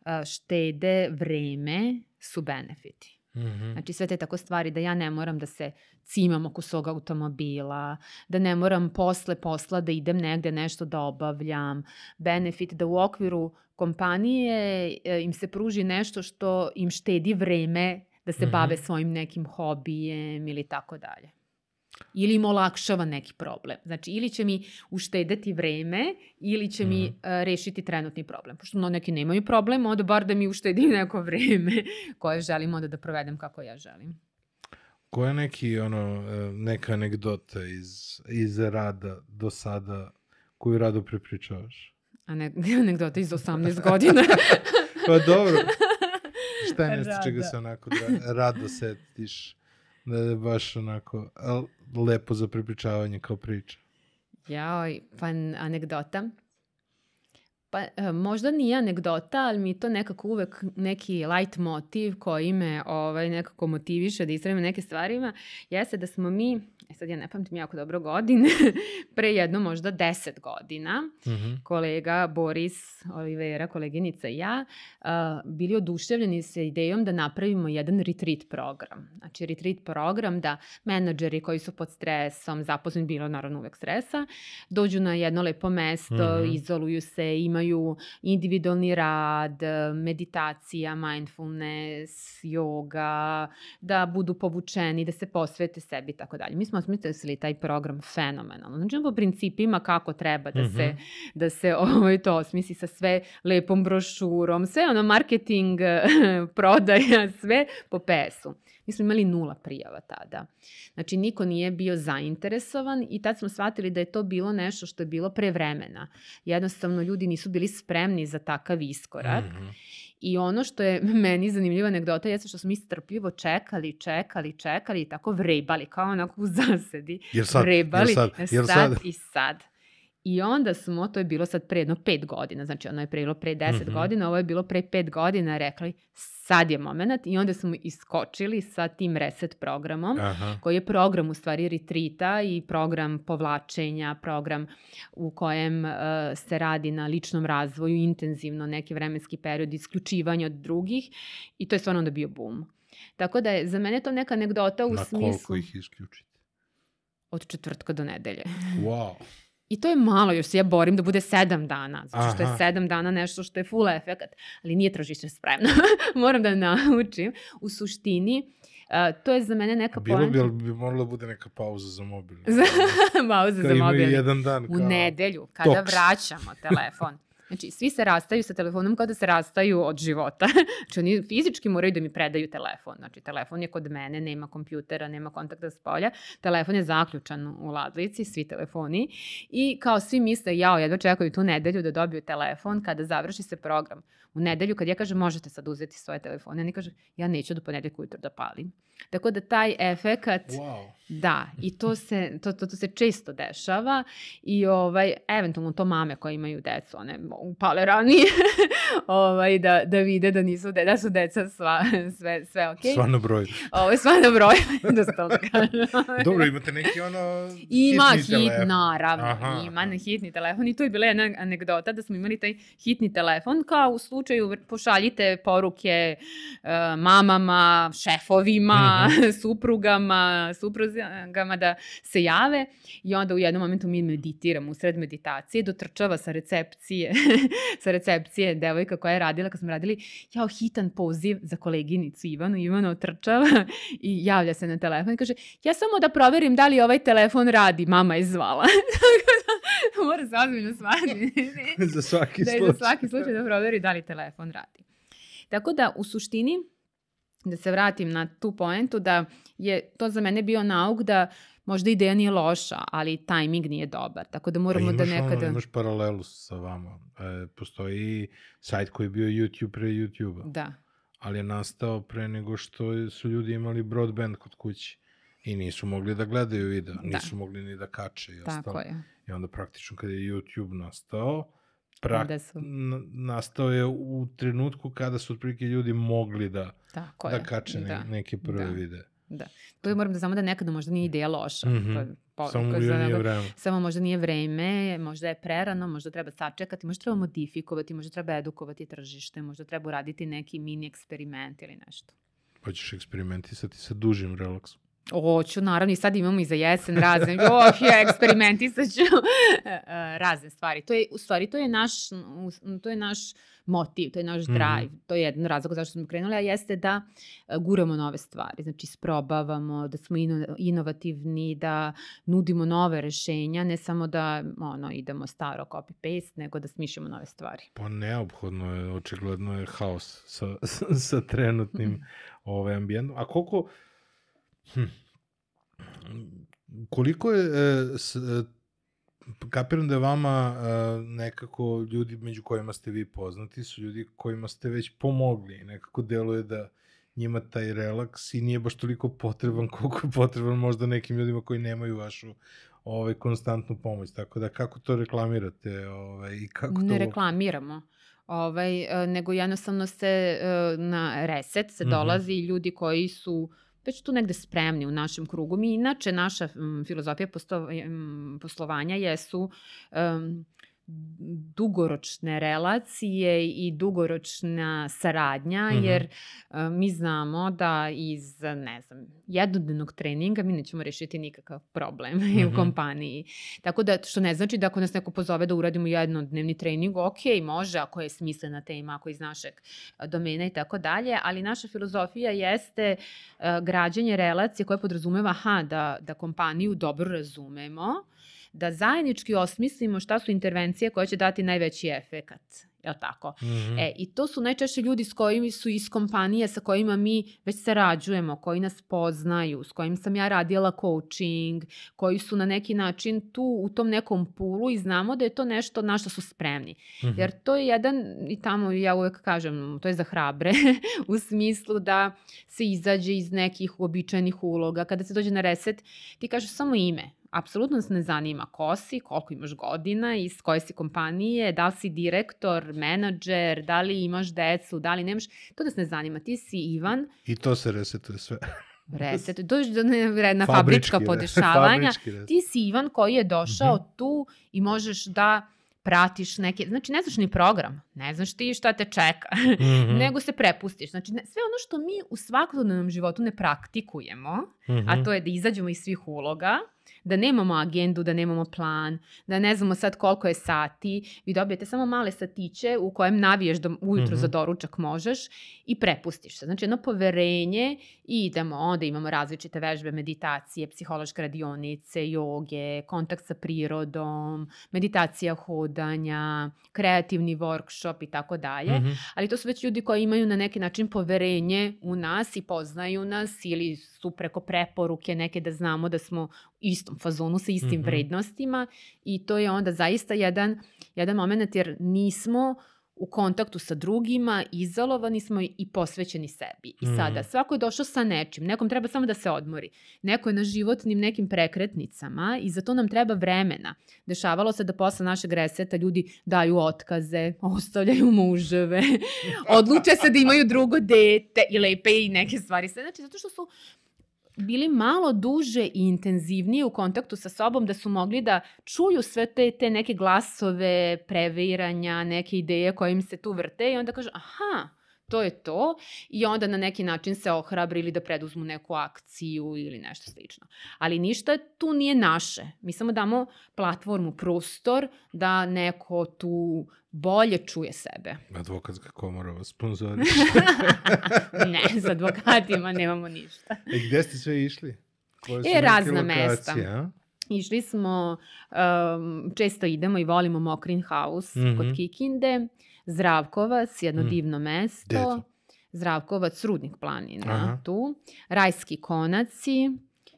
S1: uh, štede vreme, su benefiti.
S3: mhm
S1: Znači sve te tako stvari da ja ne moram da se cimam oko svog automobila, da ne moram posle posla da idem negde nešto da obavljam, benefit da u okviru kompanije e, im se pruži nešto što im štedi vreme da se
S3: Mhm.
S1: bave svojim nekim hobijem ili tako dalje. Ili im olakšava neki problem. Znači, ili će mi uštedeti vreme, ili će mi
S3: Mhm.
S1: e, rešiti trenutni problem. Pošto no, neki nemaju problem, onda bar da mi uštedi neko vreme koje želim onda da provedem kako ja želim.
S3: Koja je neki, ono, e, neka anegdota iz, iz rada do sada koju rado prepričavaš?
S1: A ne, anegdota iz 18 godina.
S3: Pa dobro, šta je nešto čega se onako da, rado setiš? Da je baš onako lepo za prepričavanje kao priča.
S1: Joj, pa anegdota. Pa e, možda nije anegdota, ali mi to nekako uvek neki light motiv koji me ovaj, nekako motiviše da istražim neke stvarima, jeste da smo mi, e sad ja ne pamtim jako dobro godine, pre jedno možda 10 godina,
S3: Mhm.
S1: kolega Boris Olivera, koleginica i ja, a, bili oduševljeni sa idejom da napravimo jedan retreat program. Znači, retreat program da menadžeri koji su pod stresom, zaposleni bilo naravno uvek stresa, dođu na jedno lepo mesto,
S3: Mhm.
S1: izoluju se, imaju individualni rad, meditacija, mindfulness, yoga, da budu povučeni, da se posvete sebi i tako dalje. Mi smo osmislili taj program fenomenalno. Znači, po principima kako treba da se
S3: Mhm.
S1: da se ovaj, to osmisli sa sve lepom brošurom, sve ono marketing, prodaja, sve po PS-u. Mi smo imali nula prijava tada. Znači, niko nije bio zainteresovan i tad smo shvatili da je to bilo nešto što je bilo pre vremena. Jednostavno, ljudi nisu bili spremni za takav iskorak.
S3: Mhm.
S1: I ono što je meni zanimljiva anegdota jeste što smo mi strpljivo čekali, čekali, čekali i tako vrebali, kao onako u zasedi.
S3: Jel sad?
S1: Vrebali,
S3: Jel sad? Jel
S1: sad
S3: sad?
S1: i sad. I onda smo, to je bilo sad pre jedno pet godina, znači ono je bilo pre deset
S3: Mhm.
S1: godina, ovo je bilo pre pet godina, rekli sad je moment i onda smo iskočili sa tim reset programom
S3: Aha.
S1: koji je program u stvari retrita i program povlačenja, program u kojem uh, se radi na ličnom razvoju intenzivno neki vremenski period isključivanja od drugih i to je stvarno onda bio boom. Tako da je za mene to neka anegdota u
S3: Na
S1: smislu
S3: koliko ih isključite?
S1: od četvrtka do nedelje.
S3: Wow.
S1: I to je malo, još se ja borim da bude sedam dana, zato što je
S3: Aha.
S1: sedam dana nešto što je full efekat, ali nije tržište spremno. Moram da naučim. U suštini, uh, to je za mene neka
S3: Bilo bi,
S1: poenta.
S3: ali bi morala bude neka pauza za mobil.
S1: Za pauza
S3: Kao
S1: za
S3: imaju
S1: mobil.
S3: jedan dan.
S1: U
S3: kao-
S1: nedelju, kada
S3: toks.
S1: vraćamo telefon. Znači, svi se rastaju sa telefonom kao da se rastaju od života. Znači, oni fizički moraju da mi predaju telefon. Znači, telefon je kod mene, nema kompjutera, nema kontakta s polja. Telefon je zaključan u ladlici, svi telefoni. I kao svi misle, jao, jedva čekaju tu nedelju da dobiju telefon kada završi se program. U nedelju kad ja kažem možete sad uzeti svoje telefone, oni kažu ja neću do ponedjeljka ujutro da palim. Tako da taj efekat,
S3: Wow.
S1: Da, i to se, to, to, to se često dešava i ovaj, eventualno to mame koje imaju decu, one upale ranije, ovaj, da, da vide da, nisu, de, da su deca sva, sve, sve ok.
S3: Sva na broj.
S1: Ovo je sva na broj, da se to kažem.
S3: Dobro, imate neki ono...
S1: Ima
S3: hitni
S1: hit,
S3: telefon.
S1: naravno,
S3: Aha,
S1: ima na hitni telefon i to je bila jedna anegdota da smo imali taj hitni telefon kao u slučaju pošaljite poruke uh, mamama, šefovima,
S3: Mhm.
S1: suprugama, suprugama da se jave i onda u jednom momentu mi meditiramo u sred meditacije, dotrčava sa recepcije, sa recepcije devojka koja je radila, kad smo radili, jao, hitan poziv za koleginicu Ivanu, Ivana otrčava i javlja se na telefon i kaže, ja samo da proverim da li ovaj telefon radi, mama je zvala. Da Mora se ozbiljno shvatiti.
S3: za svaki
S1: da
S3: slučaj.
S1: za svaki slučaj da proveri da li telefon radi. Tako da, u suštini, da se vratim na tu poentu, da je to za mene bio nauk da možda ideja nije loša, ali tajming nije dobar. Tako da moramo da nekada...
S3: Ono, imaš paralelu sa vama. E, postoji sajt koji je bio YouTube pre YouTube-a,
S1: Da,
S3: ali je nastao pre nego što su ljudi imali broadband kod kuće i nisu mogli da gledaju video, nisu mogli ni da kače i
S1: tako
S3: ostalo.
S1: je.
S3: I onda praktično kada je YouTube nastao, prak,
S1: Onda su-
S3: nastao je u trenutku kada su otprilike ljudi mogli da,
S1: Tako
S3: da
S1: je.
S3: kače ne,
S1: da.
S3: neke prve
S1: da.
S3: videe.
S1: To je moram da znamo da nekada možda nije ideja loša. To je po-
S3: Samo je nije
S1: nego-
S3: vreme.
S1: Samo možda nije vreme, možda je prerano, možda treba sačekati, možda treba modifikovati, možda treba edukovati tržište, možda treba uraditi neki mini eksperiment ili nešto.
S3: Hoćeš eksperimentisati sa dužim relaksom.
S1: Hoću, naravno, i sad imamo i za jesen razne, oh, ja eksperimentisat ću e, razne stvari. To je, u stvari, to je naš, to je naš motiv, to je naš
S3: Mhm.
S1: drive, to je jedan razlog zašto smo krenuli, a jeste da e, guramo nove stvari, znači isprobavamo, da smo ino, inovativni, da nudimo nove rešenja, ne samo da ono, idemo staro copy-paste, nego da smišljamo nove stvari.
S3: Pa neophodno je, očigledno je haos sa, sa, trenutnim ovaj, ambijentom. A koliko... Hm, koliko je... E, s, e, kapiram da je vama e, nekako ljudi među kojima ste vi poznati su ljudi kojima ste već pomogli. Nekako deluje da njima taj relaks i nije baš toliko potreban koliko je potreban možda nekim ljudima koji nemaju vašu ovaj, konstantnu pomoć. Tako da kako to reklamirate ovaj, i kako to...
S1: ne
S3: uopšte-
S1: reklamiramo. Ovaj, e, nego jednostavno se e, na reset se
S3: Mhm.
S1: dolazi i ljudi koji su već tu negde spremni u našem krugu. Mi inače, naša mm, filozofija posto, mm, poslovanja jesu um, dugoročne relacije i dugoročna saradnja,
S3: Mhm.
S1: jer e, mi znamo da iz, ne znam, jednodnevnog treninga mi nećemo rešiti nikakav problem
S3: Mhm.
S1: u kompaniji. Tako da, što ne znači da ako nas neko pozove da uradimo jednodnevni trening, ok, može, ako je smislena tema, ako je iz našeg a, domena i tako dalje, ali naša filozofija jeste a, građenje relacije koje podrazumeva, aha, da, da kompaniju dobro razumemo, da zajednički osmislimo šta su intervencije koje će dati najveći efekat. Je li tako?
S3: Mhm.
S1: E, i to su najčešće ljudi s kojimi su iz kompanije sa kojima mi već sarađujemo, koji nas poznaju, s kojim sam ja radila coaching, koji su na neki način tu u tom nekom pulu i znamo da je to nešto na što su spremni.
S3: Mhm.
S1: Jer to je jedan, i tamo ja uvek kažem, to je za hrabre, u smislu da se izađe iz nekih uobičajenih uloga. Kada se dođe na reset, ti kažeš samo ime. Apsolutno nas ne zanima ko si, koliko imaš godina, iz koje si kompanije, da li si direktor, menadžer, da li imaš decu, da li nemaš. To nas ne zanima. Ti si Ivan,
S3: I to se resetuje sve.
S1: reset, dođeš do ne- na
S3: Fabrički
S1: fabrička podešavanja. Ti si Ivan koji je došao
S3: Mhm.
S1: tu i možeš da pratiš neke, znači ne znaš ni program, ne znaš ti šta te čeka,
S3: Mhm.
S1: nego se prepustiš. Znači ne, sve ono što mi u svakodnevnom životu ne praktikujemo,
S3: Mhm.
S1: a to je da izađemo iz svih uloga da nemamo agendu, da nemamo plan, da ne znamo sad koliko je sati, vi dobijete samo male satiće u kojem naviješ da ujutru mm -hmm. za doručak možeš i prepustiš se. Znači jedno poverenje i idemo, onda imamo različite vežbe, meditacije, psihološke radionice, joge, kontakt sa prirodom, meditacija hodanja, kreativni workshop i tako dalje. Mhm. Ali to su već ljudi koji imaju na neki način poverenje u nas i poznaju nas ili su preko preporuke neke da znamo da smo istom fazonu sa istim mm -hmm. vrednostima i to je onda zaista jedan, jedan moment jer nismo u kontaktu sa drugima, izolovani smo i posvećeni sebi. I mm. sada, svako je došao sa nečim, nekom treba samo da se odmori. Neko je na životnim nekim prekretnicama i za to nam treba vremena. Dešavalo se da posle našeg reseta ljudi daju otkaze, ostavljaju muževe, odluče se da imaju drugo dete i lepe i neke stvari. Znači, zato što su bili malo duže i intenzivnije u kontaktu sa sobom, da su mogli da čuju sve te, te neke glasove, previranja, neke ideje koje im se tu vrte i onda kažu, aha, to je to i onda na neki način se ohrabri ili da preduzmu neku akciju ili nešto slično. Ali ništa tu nije naše. Mi samo damo platformu, prostor da neko tu bolje čuje sebe.
S3: Advokatska komora vas sponzoriš.
S1: ne, za advokatima nemamo ništa.
S3: E gde ste sve išli?
S1: Koje su e, razna mesta. A? Išli smo, um, često idemo i volimo Mokrin House mm -hmm. kod Kikinde. Zdravkovac, jedno mm. divno mesto. Deto. Zdravkovac, Rudnik planina, Aha. tu. Rajski konaci,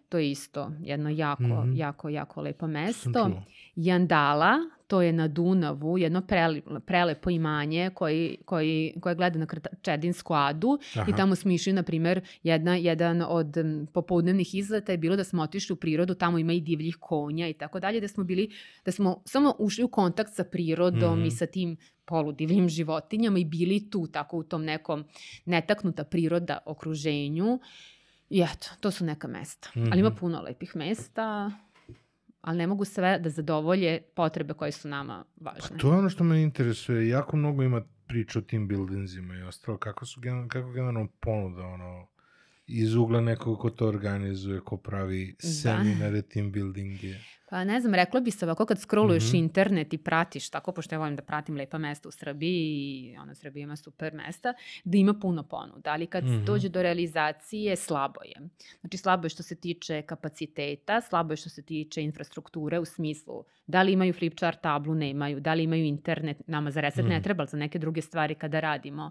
S1: to je isto jedno jako, mm -hmm. jako, jako lepo mesto. Jandala, to je na Dunavu, jedno prele, prelepo imanje koji, koji, koje gleda na Čedinsku adu Aha. i tamo smo išli, na primer, jedna, jedan od popodnevnih izleta je bilo da smo otišli u prirodu, tamo ima i divljih konja i tako dalje, da smo bili, da smo samo ušli u kontakt sa prirodom mm -hmm. i sa tim poludivljim životinjama i bili tu tako u tom nekom netaknuta priroda okruženju. I eto, to su neka mesta. Mm -hmm. Ali ima mhm. puno lepih mesta ali ne mogu sve da zadovolje potrebe koje su nama važne.
S3: Pa to je ono što me interesuje. Jako mnogo ima priča o tim buildingsima i ostalo. Kako su kako generalno ponuda ono, iz ugla nekog ko to organizuje, ko pravi da. seminare, team buildinge?
S1: Pa ne znam, rekla bi se ovako kad scrolluješ mm -hmm. internet i pratiš, tako pošto ja volim da pratim lepa mesta u Srbiji i ona Srbija ima super mesta, da ima puno ponuda, ali kad mm -hmm. dođe do realizacije slabo je. Znači slabo je što se tiče kapaciteta, slabo je što se tiče infrastrukture u smislu da li imaju flipchart tablu, nemaju, da li imaju internet, nama za reset mm -hmm. ne treba, za neke druge stvari kada radimo,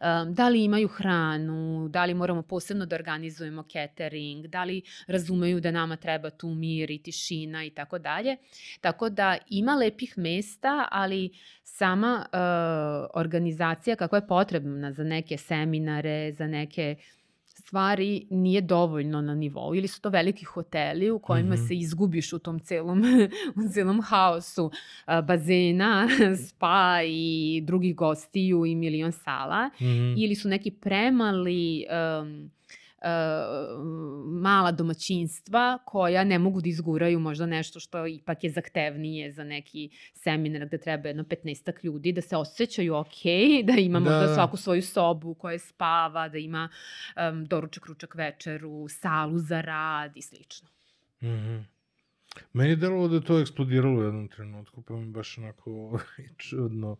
S1: um, da li imaju hranu, da li moramo posebno da organizujemo catering, da li razumeju da nama treba tu mir i tišina i tako dalje. Tako da ima lepih mesta, ali sama uh, organizacija kako je potrebna za neke seminare, za neke stvari nije dovoljno na nivou ili su to veliki hoteli u kojima mm -hmm. se izgubiš u tom celom, u celom haosu uh, bazena, spa i drugih gostiju i milion sala mm -hmm. ili su neki premali um, mala domaćinstva koja ne mogu da izguraju možda nešto što ipak je zahtevnije za neki seminar gde treba jedno 15 ljudi, da se osjećaju ok, da ima da. možda svaku svoju sobu koja spava, da ima um, doručak, ručak, večeru, salu za rad i slično.
S3: Mm -hmm. Meni je delovalo da je to eksplodiralo u jednom trenutku, pa mi baš onako čudno.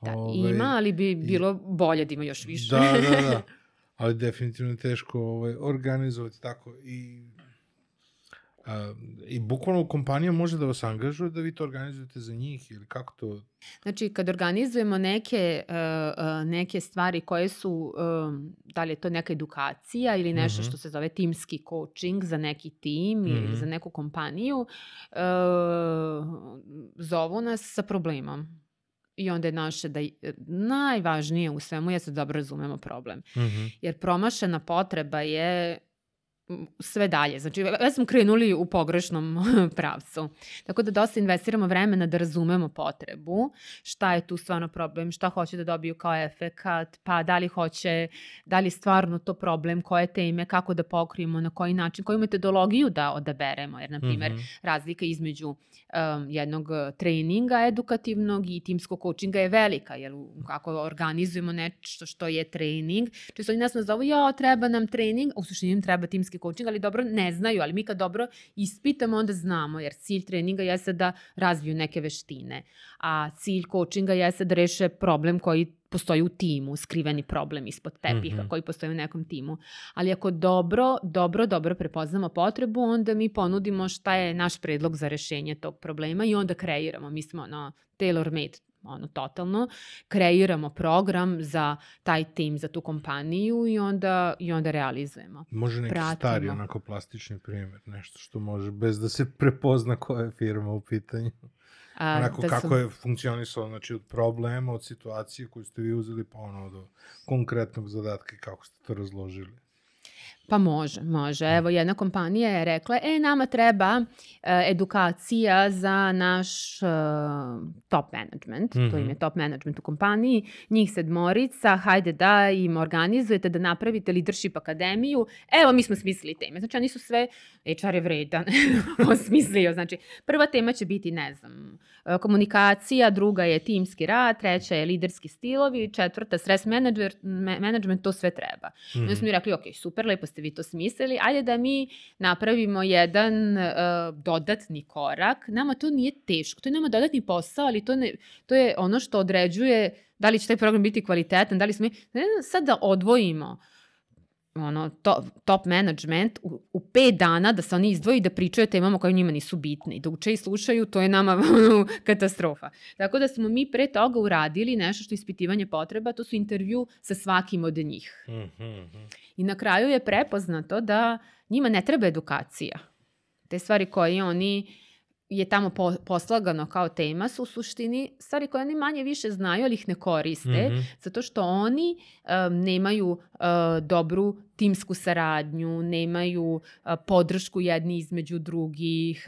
S1: Da, ovaj, ima, ali bi bilo bolje da ima još više.
S3: Da, da, da. ali definitivno je teško ovaj, organizovati tako i a, i bukvalno kompanija može da vas angažuje da vi to organizujete za njih ili kako to?
S1: Znači, kad organizujemo neke, uh, uh, neke stvari koje su, um, da li je to neka edukacija ili nešto mm -hmm. što se zove timski coaching za neki tim mm -hmm. ili mhm. za neku kompaniju, uh, zovu nas sa problemom I onda je naše da najvažnije u svemu je da dobro razumemo problem. Mm -hmm. Jer promašena potreba je sve dalje. Znači, već smo krenuli u pogrešnom pravcu. Tako da dosta investiramo vremena da razumemo potrebu, šta je tu stvarno problem, šta hoće da dobiju kao efekat, pa da li hoće, da li stvarno to problem, koje teme, kako da pokrijemo, na koji način, koju metodologiju da odaberemo. Jer, na primjer, mm -hmm. razlika između um, jednog treninga edukativnog i timskog coachinga je velika, jer kako organizujemo nešto što je trening, čisto nas nazovu, ja, treba nam trening, u suštini treba timski timski coaching, ali dobro ne znaju, ali mi kad dobro ispitamo, onda znamo, jer cilj treninga jeste da razviju neke veštine, a cilj coachinga jeste da reše problem koji postoji u timu, skriveni problem ispod tepiha mm -hmm. koji postoji u nekom timu. Ali ako dobro, dobro, dobro prepoznamo potrebu, onda mi ponudimo šta je naš predlog za rešenje tog problema i onda kreiramo. Mi smo ono, tailor-made ono totalno, kreiramo program za taj tim, za tu kompaniju i onda, i onda realizujemo.
S3: Može neki Pratimo. stari onako plastični primjer, nešto što može bez da se prepozna koja je firma u pitanju. A, Onako da kako sam... je funkcionisalo, znači od problema, od situacije koju ste vi uzeli, pa ono do konkretnog zadatka i kako ste to razložili.
S1: Pa može, može. Evo, jedna kompanija je rekla, e, nama treba uh, edukacija za naš uh, top management, mm -hmm. to im je mhm. top management u kompaniji, njih sedmorica, hajde da im organizujete, da napravite leadership akademiju, evo, mi smo smislili teme. Znači, oni su sve, HR je vredan, osmislio. Znači, prva tema će biti, ne znam, e, komunikacija, druga je timski rad, treća je liderski stilovi, četvrta stress management, management to sve treba. Mm -hmm. Onda smo mi rekli, ok, super, lepo ste vi to smislili, ajde da mi napravimo jedan uh, dodatni korak. Nama to nije teško, to je nama dodatni posao, ali to, ne, to je ono što određuje da li će taj program biti kvalitetan, da li smo ne sad da odvojimo ono, top, top management u, u pet dana da se oni izdvoji da pričaju o temama koje njima nisu bitne i da uče i slušaju, to je nama katastrofa. Tako da smo mi pre toga uradili nešto što je ispitivanje potreba, to su intervju sa svakim od njih. Mm -hmm. I na kraju je prepoznato da njima ne treba edukacija. Te stvari koje oni je tamo po, poslagano kao tema su u suštini stvari koje oni manje više znaju, ali ih ne koriste, mm -hmm. zato što oni um, nemaju uh, dobru timsku saradnju, nemaju podršku jedni između drugih,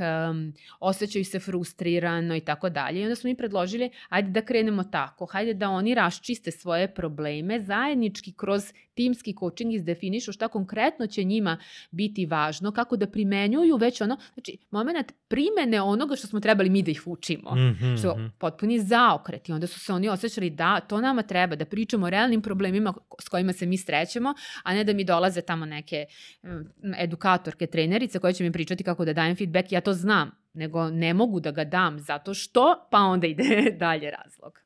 S1: osjećaju se frustrirano i tako dalje. I onda smo mi predložili, ajde da krenemo tako, hajde da oni raščiste svoje probleme, zajednički kroz timski coaching izdefinišu šta konkretno će njima biti važno, kako da primenjuju već ono, znači, moment primene onoga što smo trebali mi da ih učimo, mm -hmm. što je potpuni zaokret i onda su se oni osjećali da to nama treba, da pričamo o realnim problemima s kojima se mi srećemo, a ne da mi do dolaze tamo neke edukatorke, trenerice koje će mi pričati kako da dajem feedback, ja to znam, nego ne mogu da ga dam zato što, pa onda ide dalje razlog.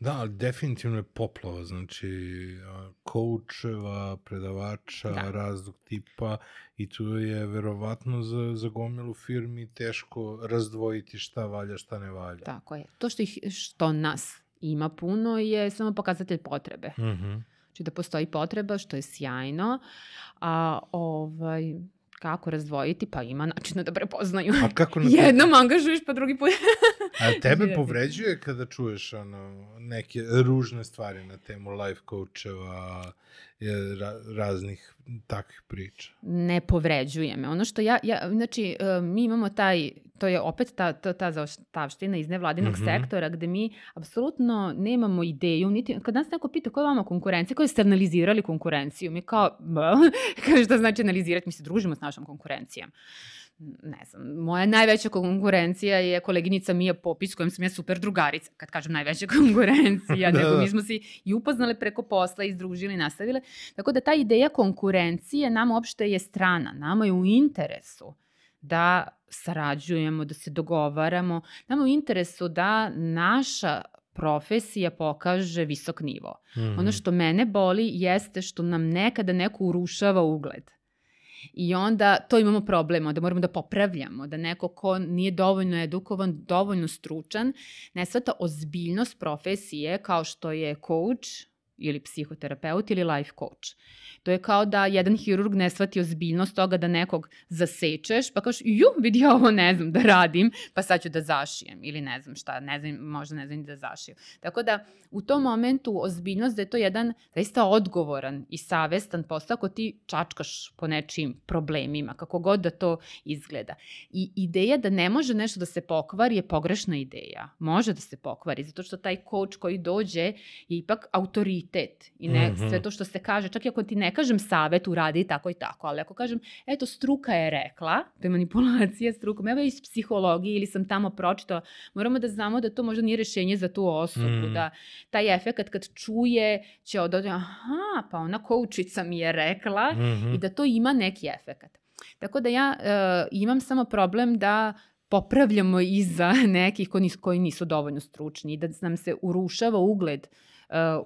S3: Da, ali definitivno je poplava, znači koučeva, predavača, da. razlog tipa i tu je verovatno za, za gomilu firmi teško razdvojiti šta valja, šta ne valja.
S1: Tako je. To što, ih, što nas ima puno je samo pokazatelj potrebe. Mhm. Mm -hmm. Znači da postoji potreba, što je sjajno. A ovaj, kako razdvojiti, pa ima načina da prepoznaju. A kako na Jednom angažuješ, pa drugi put...
S3: A tebe povređuje kada čuješ ono, neke ružne stvari na temu life coacheva, raznih takvih priča?
S1: Ne povređuje me. Ono što ja, ja znači, e, mi imamo taj, to je opet ta, ta, ta zaoštavština iz nevladinog mm -hmm. sektora gde mi apsolutno nemamo ideju, niti, kad nas neko pita koja je vama konkurencija, koja ste analizirali konkurenciju, mi kao, kaže šta znači analizirati, mi se družimo s našom konkurencijom ne znam, moja najveća konkurencija je koleginica Mija Popić, kojom sam ja super drugarica, kad kažem najveća konkurencija, da, nego da. mi smo se i upoznale preko posla, izdružili, nastavile. Tako da ta ideja konkurencije nam uopšte je strana, nama je u interesu da sarađujemo, da se dogovaramo, nama u interesu da naša profesija pokaže visok nivo. Mm. Ono mhm. što mene boli jeste što nam nekada neko urušava ugled. I onda to imamo problema, da moramo da popravljamo, da neko ko nije dovoljno edukovan, dovoljno stručan, ne svata ozbiljnost profesije kao što je coach ili psihoterapeut ili life coach. To je kao da jedan hirurg ne shvati ozbiljnost toga da nekog zasečeš, pa kažeš, ju, vidi ovo ne znam da radim, pa sad ću da zašijem. Ili ne znam šta, ne znam, možda ne znam da zašijem. Tako da, u tom momentu ozbiljnost da je to jedan zaista odgovoran i savestan posao ako ti čačkaš po nečim problemima, kako god da to izgleda. I ideja da ne može nešto da se pokvari je pogrešna ideja. Može da se pokvari, zato što taj coach koji dođe je ipak autoritet autoritet i ne,
S3: Mhm.
S1: sve to što se kaže, čak i ako ti ne kažem savet, uradi tako i tako, ali ako kažem, eto, struka je rekla, to je manipulacija strukom, evo iz psihologije ili sam tamo pročitala, moramo da znamo da to možda nije rešenje za tu osobu,
S3: Mhm.
S1: da taj efekt kad čuje će odati, aha, pa ona koučica mi je rekla
S3: Mhm.
S1: i da to ima neki efekt. Tako da ja e, imam samo problem da popravljamo iza nekih koji nisu, koji nisu dovoljno stručni i da nam se urušava ugled e,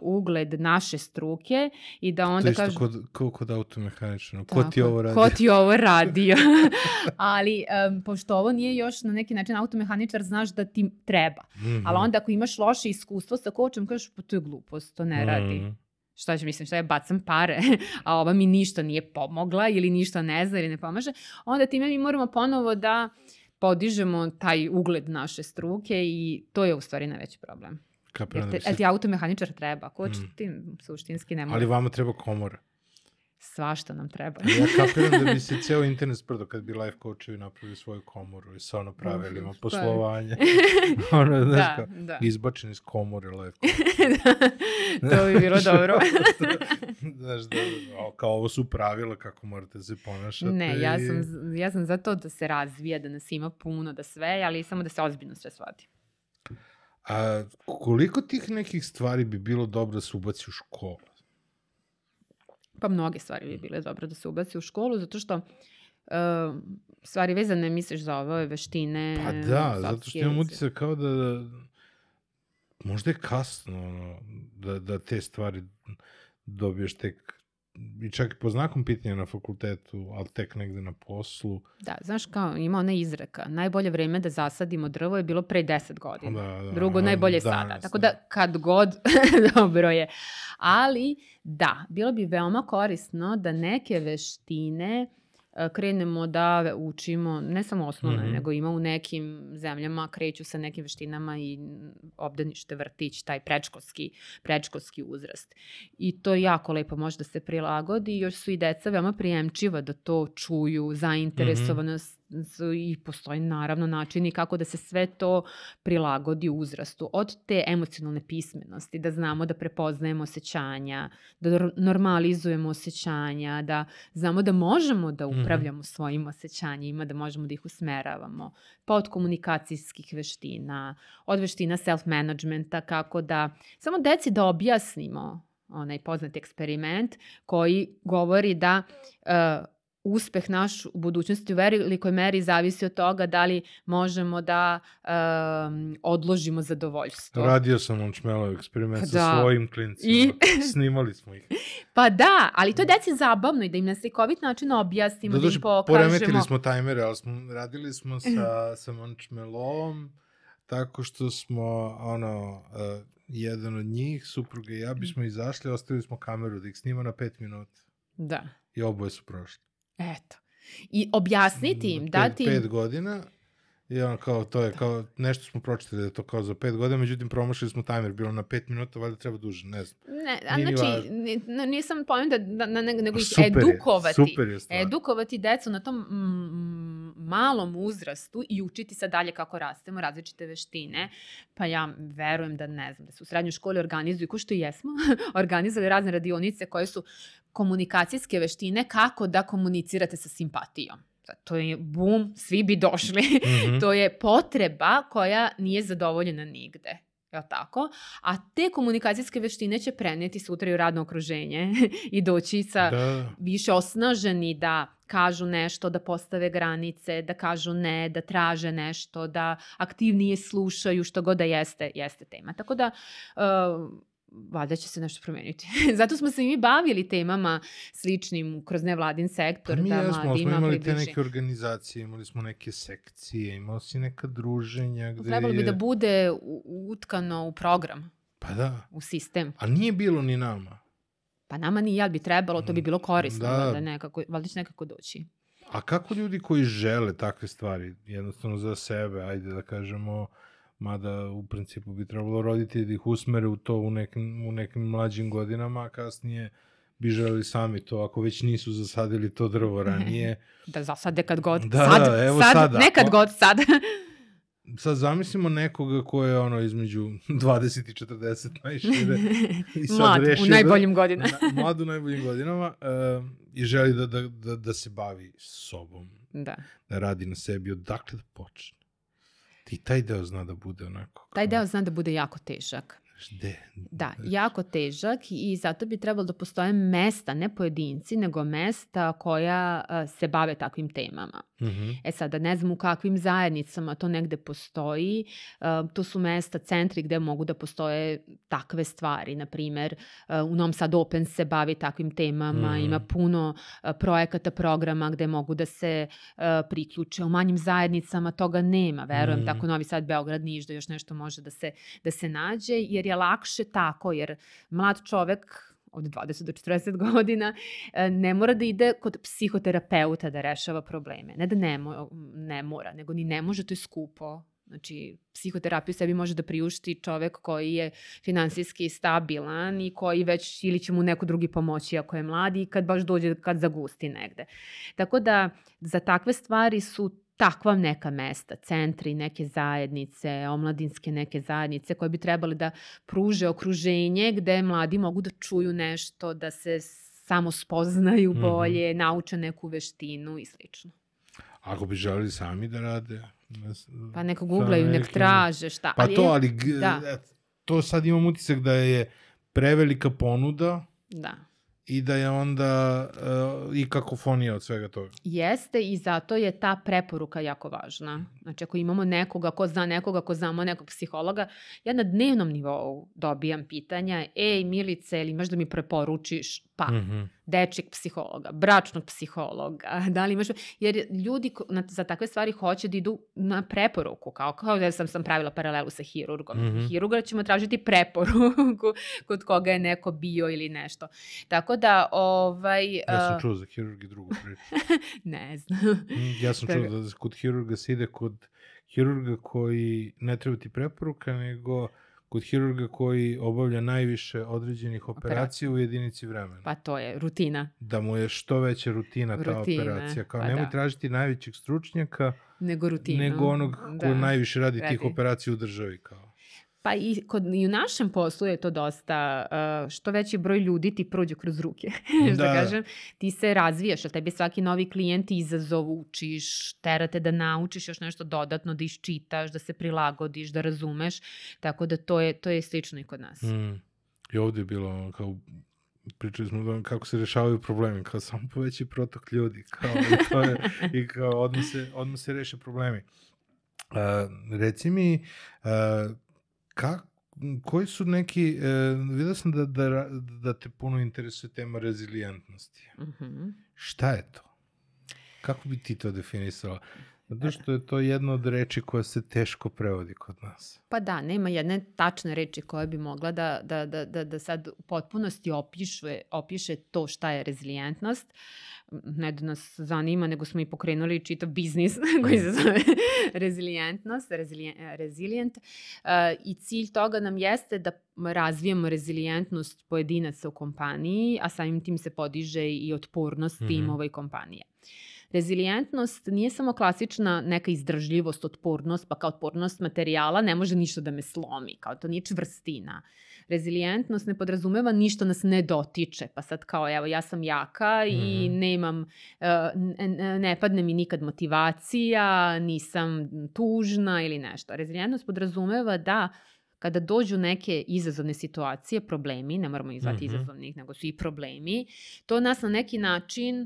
S1: ugled naše struke i da
S3: To
S1: onda
S3: je isto
S1: kažu...
S3: kod, kod automehaničara. Ko ti ovo radi?
S1: Ko ti ovo radio? Ali, um, pošto ovo nije još na neki način automehaničar, znaš da ti treba.
S3: Mhm.
S1: Ali onda ako imaš loše iskustvo sa kočem, kažeš, pa to je glupost, to ne radi.
S3: Mhm.
S1: Šta će, mislim, šta ja bacam pare, a ova mi ništa nije pomogla ili ništa ne zna ili ne pomaže, onda time mi moramo ponovo da podižemo taj ugled naše struke i to je u stvari najveći problem.
S3: Kapiram da bi se-
S1: ti automehaničar treba, koč
S3: Mm.
S1: ti suštinski ne mora.
S3: Ali vama treba komora.
S1: Svašta nam treba.
S3: Ja kapiram da bi se ceo internet sprdo kad bi life coachevi napravili svoju komoru i sa ono pravilima
S1: pa-
S3: poslovanja. ono, znaš,
S1: da,
S3: kao,
S1: da.
S3: izbačen iz komore life
S1: to bi bilo dobro.
S3: znaš, da, kao ovo su pravila kako morate se ponašati.
S1: ne, ja sam, ja sam za to da se razvija, da nas ima puno, da sve, ali samo da se ozbiljno sve shvati.
S3: A koliko tih nekih stvari bi bilo dobro da se ubaci u školu?
S1: Pa mnoge stvari bi bile dobro da se ubaci u školu, zato što uh, stvari vezane, misliš, za ove veštine,
S3: Pa da, zato što imam utisak kao da, da možda je kasno ono, da, da te stvari dobiješ tek i čak i po znakom pitanja na fakultetu, ali tek negde na poslu.
S1: Da, znaš kao, ima ona izreka, najbolje vreme da zasadimo drvo je bilo pre 10 godina.
S3: Da, da,
S1: Drugo,
S3: a
S1: najbolje je
S3: danas,
S1: sada. Tako da, kad god, dobro je. Ali, da, bilo bi veoma korisno da neke veštine e, krenemo da učimo, ne samo osnovne,
S3: Mhm.
S1: nego ima u nekim zemljama, kreću sa nekim veštinama i obdanište, vrtić, taj predškolski, predškolski uzrast. I to jako lepo može da se prilagodi još su i deca veoma prijemčiva da to čuju, zainteresovano su i postoji naravno načini kako da se sve to prilagodi uzrastu. Od te emocionalne pismenosti, da znamo da prepoznajemo osjećanja, da nor- normalizujemo osjećanja, da znamo da možemo da
S3: Mhm.
S1: upravljamo svojim osjećanjima, da možemo da ih usmeravamo. Pa od komunikacijskih veština, od veština self-managementa, kako da samo deci da objasnimo onaj poznati eksperiment koji govori da uh, uspeh naš u budućnosti u velikoj meri zavisi od toga da li možemo da um, odložimo zadovoljstvo.
S3: Radio sam on čmelov eksperiment
S1: Pa
S3: sa
S1: da.
S3: svojim klincima.
S1: I-
S3: Snimali smo ih.
S1: Pa da, ali to je deci zabavno i da im na slikovit način objasnimo, da,
S3: Da
S1: im
S3: dođe,
S1: pokažemo.
S3: poremetili smo tajmere, ali smo, radili smo sa, sa Mončmelom, tako što smo, ono, uh, jedan od njih, supruga i ja, bismo izašli, ostavili smo kameru da ih snima na pet minuta.
S1: Da,
S3: I oboje su prošli.
S1: Eto. I objasniti im,
S3: Pet-
S1: dati im...
S3: Pet godina, i ono kao, to je kao, nešto smo pročitali da je to kao za pet godina, međutim promašili smo tajmer, bilo na pet minuta, valjda treba duže, ne znam.
S1: Ne, a
S3: Nije
S1: znači,
S3: važno.
S1: ni- nisam pojem da, da, da, nego nego ih
S3: Super je,
S1: edukovati.
S3: super je stvar.
S1: Edukovati decu na tom mm, malom uzrastu i učiti sad dalje kako rastemo, različite veštine. Pa ja verujem da, ne znam, da se u srednjoj školi organizuju, ko što i jesmo, organizovali razne radionice koje su komunikacijske veštine kako da komunicirate sa simpatijom. To je bum, svi bi došli.
S3: Mhm.
S1: to je potreba koja nije zadovoljena nigde. Je tako? A te komunikacijske veštine će preneti sutra i u radno okruženje i doći sa
S3: Da,
S1: više osnaženi da kažu nešto, da postave granice, da kažu ne, da traže nešto, da aktivnije slušaju što god da jeste, jeste tema. Tako da, uh, valjda će se nešto promeniti. Zato smo se i mi bavili temama sličnim kroz nevladin
S3: Pa
S1: sektor,
S3: mi
S1: da
S3: jesmo, smo
S1: mladima
S3: imali te
S1: približi.
S3: neke organizacije, imali smo neke sekcije, imali si neka druženja gde
S1: Trebalo bi
S3: je...
S1: da bude utkano u program,
S3: Pa da,
S1: u sistem.
S3: a nije bilo ni nama.
S1: Pa nama ni ja bi trebalo, to bi bilo korisno,
S3: Da.
S1: da. nekako, valjda će nekako doći.
S3: A kako ljudi koji žele takve stvari, jednostavno za sebe, ajde da kažemo, mada u principu bi trebalo roditelji da ih usmere u to u nekim, u nekim mlađim godinama, a kasnije bi želeli sami to, ako već nisu zasadili to drvo ranije.
S1: Da zasade kad god.
S3: Da,
S1: sad,
S3: da, evo
S1: sad,
S3: sada.
S1: Nekad god sad.
S3: sad zamislimo nekoga ko je ono između 20 i 40 najšire. I sad
S1: Mlad,
S3: reši
S1: u najboljim godinama.
S3: Da, mlad u najboljim godinama uh, i želi da, da, da, da se bavi sobom,
S1: Da.
S3: da radi na sebi. Odakle da počne? Ti taj deo zna da bude onako.
S1: Taj deo zna da bude jako težak.
S3: Znaš, De,
S1: Da, jako težak i zato bi trebalo da postoje mesta, ne pojedinci, nego mesta koja se bave takvim temama.
S3: Uh -huh.
S1: E sada, ne znam u kakvim zajednicama to negde postoji, to su mesta, centri gde mogu da postoje takve stvari. Naprimer, u Novom Sad Open se bavi takvim temama,
S3: Mhm.
S1: ima puno projekata, programa gde mogu da se priključe. U manjim zajednicama toga nema, verujem,
S3: Mhm.
S1: tako Novi Sad, Beograd, Niš, da još nešto može da se, da se nađe, jer je lakše tako, jer mlad čovek od 20 do 40 godina e, ne mora da ide kod psihoterapeuta da rešava probleme. Ne da ne, mo ne mora, nego ni ne može, to je skupo. Znači, psihoterapiju sebi može da priušti čovek koji je finansijski stabilan i koji već ili će mu neko drugi pomoći ako je mladi i kad baš dođe, kad zagusti negde. Tako da, za takve stvari su takva neka mesta, centri, neke zajednice, omladinske neke zajednice koje bi trebali da pruže okruženje gde mladi mogu da čuju nešto, da se samo spoznaju
S3: Mhm.
S1: bolje, nauče neku veštinu i slično.
S3: Ako bi želeli sami da rade...
S1: Pa neka
S3: sa
S1: googlaju, nek traže šta.
S3: Pa to,
S1: je-
S3: ali
S1: da.
S3: e, to sad imam utisak da je prevelika ponuda
S1: Da.
S3: I da je onda uh, i kakofonija od svega toga.
S1: Jeste i zato je ta preporuka jako važna. Znači ako imamo nekoga ko zna nekoga, ko znamo nekog psihologa, ja na dnevnom nivou dobijam pitanja, ej Milice, ili imaš da mi preporučiš pa,
S3: Mm -hmm.
S1: dečjeg psihologa, bračnog psihologa, da li imaš, jer ljudi na, za takve stvari hoće da idu na preporuku, kao, kao da sam, sam pravila paralelu sa hirurgom. Mm
S3: Mhm.
S1: -hmm. Hirurga ćemo tražiti preporuku kod koga je neko bio ili nešto. Tako da, ovaj...
S3: Ja sam
S1: a,
S3: čuo za hirurgi drugu priču.
S1: ne znam.
S3: Mm, ja sam čuo da kod hirurga se ide kod hirurga koji ne treba ti preporuka, nego kod hirurga koji obavlja najviše određenih operacija u jedinici vremena.
S1: Pa to je rutina,
S3: Da mu je što veća rutina ta
S1: Rutina,
S3: operacija. Kao
S1: pa
S3: nemoj
S1: da.
S3: tražiti najvećeg stručnjaka,
S1: nego rutina.
S3: nego onog ko
S1: Da.
S3: najviše radi tih
S1: radi.
S3: operacija u državi. Kao.
S1: Pa i, kod, i u našem poslu je to dosta, uh, što veći broj ljudi ti prođe kroz ruke, da,
S3: Da.
S1: kažem, ti se razvijaš, jer tebi svaki novi klijent izazov, učiš, terate da naučiš još nešto dodatno, da iščitaš, da se prilagodiš, da razumeš, tako da to je, to je slično i kod nas.
S3: Mm. I ovde je bilo kao pričali smo da kako se rešavaju problemi, kao samo poveći protok ljudi, kao i, to je, i kao odmah se, odmah se reše problemi. Uh, reci mi, uh, ka, koji su neki, uh, vidio sam da, da, da te puno interesuje tema rezilijentnosti.
S1: Mhm.
S3: Šta je to? Kako bi ti to definisala? Zato što je to jedna od reči koja se teško prevodi kod nas.
S1: Pa da, nema jedne tačne reči koja bi mogla da, da, da, da, da sad u potpunosti opiše, opiše to šta je rezilijentnost. Ne da nas zanima, nego smo i pokrenuli čitav biznis koji se zove rezilijentnost, rezilijen, rezilijent. Uh, I cilj toga nam jeste da razvijemo rezilijentnost pojedinaca u kompaniji, a samim tim se podiže i otpornost
S3: Mhm.
S1: timova i kompanije. Rezilijentnost nije samo klasična neka izdržljivost, otpornost, pa kao otpornost materijala ne može ništa da me slomi, kao to nije čvrstina. Rezilijentnost ne podrazumeva ništa nas ne dotiče, pa sad kao evo ja sam jaka i
S3: Mhm.
S1: nemam, uh, ne, ne padne mi nikad motivacija, nisam tužna ili nešto. Rezilijentnost podrazumeva da kada dođu neke izazovne situacije, problemi, ne moramo ih zvati
S3: Mhm.
S1: izazovnih, nego su i problemi, to nas na neki način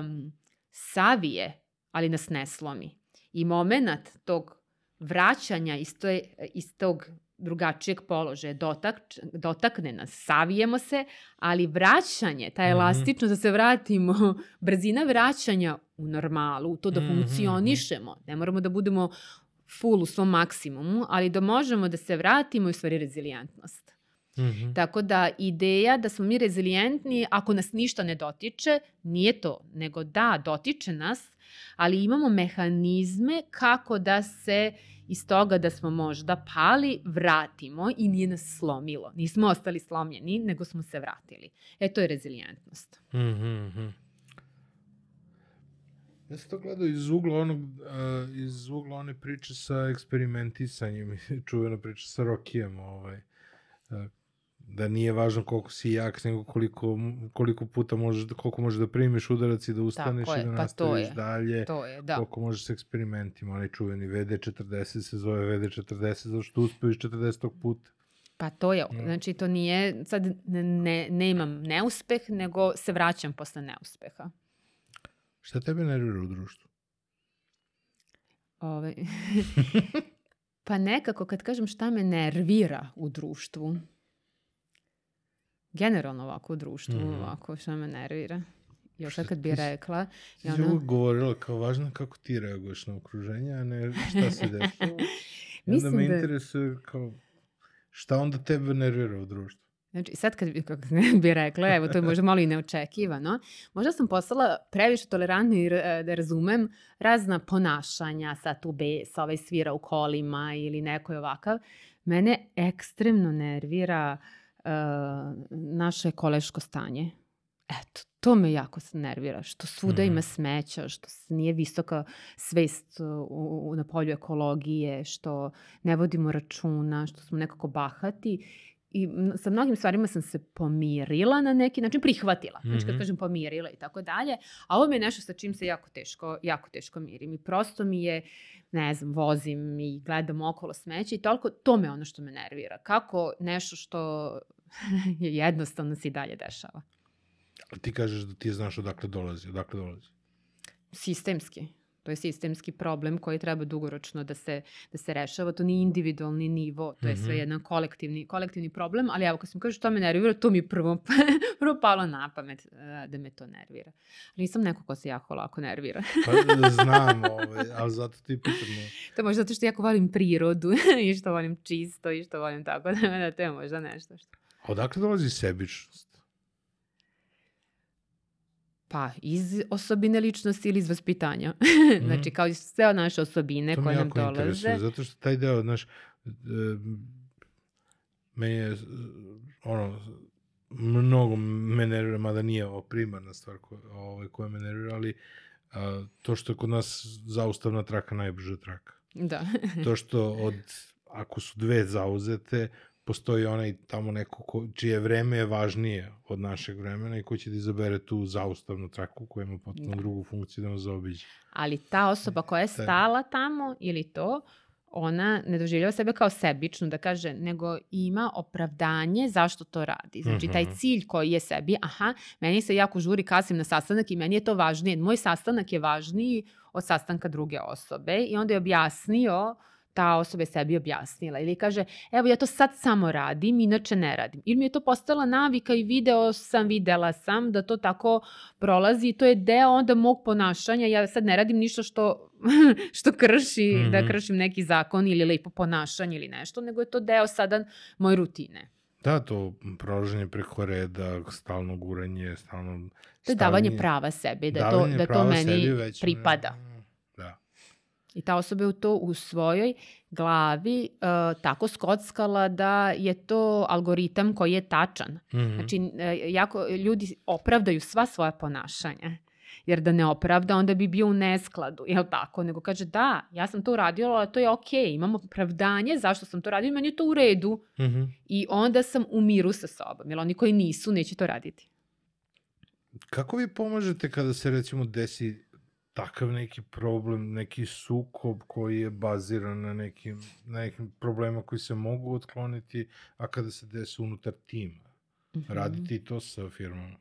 S1: um, savije, ali nas ne slomi. I moment tog vraćanja iz, to, iz tog drugačijeg položaja dotak, dotakne nas, savijemo se, ali vraćanje, ta
S3: Mhm.
S1: elastičnost da se vratimo, brzina vraćanja u normalu, to da
S3: Mhm,
S1: funkcionišemo, ne moramo da budemo full u svom maksimumu, ali da možemo da se vratimo i stvari rezilijentnost.
S3: Mm -hmm.
S1: Tako da ideja da smo mi rezilijentni ako nas ništa ne dotiče, nije to, nego da, dotiče nas, ali imamo mehanizme kako da se iz toga da smo možda pali, vratimo i nije nas slomilo. Nismo ostali slomljeni, nego smo se vratili. E, to je rezilijentnost.
S3: Mm -hmm. Ja sam to gledao iz ugla, onog, uh, iz ugla one priče sa eksperimentisanjem, čuvena priča sa Rokijem, ovaj, uh, da nije važno koliko si jak, nego koliko, koliko puta možeš, koliko možeš da primiš udarac i da ustaneš
S1: je,
S3: i da
S1: pa
S3: nastaviš
S1: to je,
S3: dalje.
S1: To je, da.
S3: Koliko možeš s eksperimentima, onaj čuveni VD40 se zove VD40 zato što uspeviš 40. puta.
S1: Pa to je,
S3: Da.
S1: znači to nije, sad ne, ne, ne imam neuspeh, nego se vraćam posle neuspeha.
S3: Šta tebe nervira u društvu?
S1: Ove, pa nekako kad kažem šta me nervira u društvu, generalno ovako u društvu,
S3: Mhm.
S1: ovako šta me nervira. Još sad kad bi rekla,
S3: Ti si uvijek govorila kao važno kako ti reaguješ na okruženje, a ne šta se dešava. I onda me
S1: da-
S3: interesuje kao šta onda tebe nervira u društvu.
S1: Znači, sad kad bi, kako bi rekla, evo, to je možda malo i neočekivano, možda sam postala previše tolerantna i ra- da razumem razna ponašanja, sad tu bes, ovaj svira u kolima ili neko je ovakav. Mene ekstremno nervira uh, naše koleško stanje. Eto, to me jako nervira, što svuda
S3: Mhm.
S1: ima smeća, što nije visoka svest u, u, na polju ekologije, što ne vodimo računa, što smo nekako bahati i sa mnogim stvarima sam se pomirila na neki način, prihvatila. Znači kad
S3: Mhm.
S1: kažem pomirila i tako dalje, a ovo mi je nešto sa čim se jako teško, jako teško mirim i prosto mi je, ne znam, vozim i gledam okolo smeće i toliko, to me ono što me nervira. Kako nešto što jednostavno se i dalje dešava.
S3: A ti kažeš da ti znaš odakle dolazi, odakle dolazi.
S1: Sistemski. To je sistemski problem koji treba dugoročno da se, da se rešava. To nije individualni nivo, to je sve
S3: Mhm.
S1: jedan kolektivni, kolektivni problem, ali evo kad sam kažeš što me nervira, to mi je prvo, prvo palo na pamet eh, da me to nervira. Ali nisam neko ko se jako lako nervira.
S3: Pa znam, ovaj, ali zato ti pitam.
S1: to je možda zato što jako volim prirodu i što volim čisto i što volim tako da, da to je možda nešto što...
S3: A odakle dolazi sebičnost?
S1: Pa, iz osobine ličnosti ili iz vaspitanja. znači, kao i sve naše osobine
S3: To
S1: koje nam
S3: jako interesuje,
S1: dolaze.
S3: zato što taj deo, znaš, meni je, ono, mnogo me nervira, mada nije ovo primarna stvar koja, ovaj, koja me nervira, ali a, to što je kod nas zaustavna traka najbrža traka.
S1: Da.
S3: To što od, ako su dve zauzete, postoji onaj tamo neko ko, čije vreme je važnije od našeg vremena i ko će da izabere tu zaustavnu traku koja ima potpuno
S1: Da.
S3: drugu funkciju da nas zaobiđe.
S1: Ali ta osoba koja je stala tamo ili to, ona ne doživljava sebe kao sebičnu, da kaže, nego ima opravdanje zašto to radi. Znači, taj
S3: Mhm.
S1: cilj koji je sebi, aha, meni se jako žuri, kasnim na sastanak i meni je to važnije. Moj sastanak je važniji od sastanka druge osobe i onda je objasnio ta osoba je sebi objasnila ili kaže, evo ja to sad samo radim, inače ne radim. Ili mi je to postala navika i video sam, videla sam da to tako prolazi i to je deo onda mog ponašanja. Ja sad ne radim ništa što, što krši, mm -hmm. da
S3: Mhm.
S1: kršim neki zakon ili lepo ponašanje ili nešto, nego je to deo sada moje rutine.
S3: Da, to prolaženje preko reda, stalno guranje, stalno...
S1: To je davanje prava sebi, da to, da to meni pripada.
S3: Da.
S1: I ta osoba je u to u svojoj glavi uh, tako skockala da je to algoritam koji je tačan.
S3: Mhm.
S1: Znači, e, jako ljudi opravdaju sva svoja ponašanja. Jer da ne opravda, onda bi bio u neskladu, jel tako? Nego kaže, da, ja sam to uradila, ali to je okej, imamo opravdanje zašto sam to radila, meni je to u redu.
S3: Mhm.
S1: I onda sam u miru sa sobom, jer oni koji nisu, neće to raditi.
S3: Kako vi pomažete kada se recimo desi takav neki problem, neki sukob koji je baziran na nekim, na nekim problema koji se mogu otkloniti, a kada se desi unutar tima?
S1: Mhm.
S3: Radite i to sa firmama?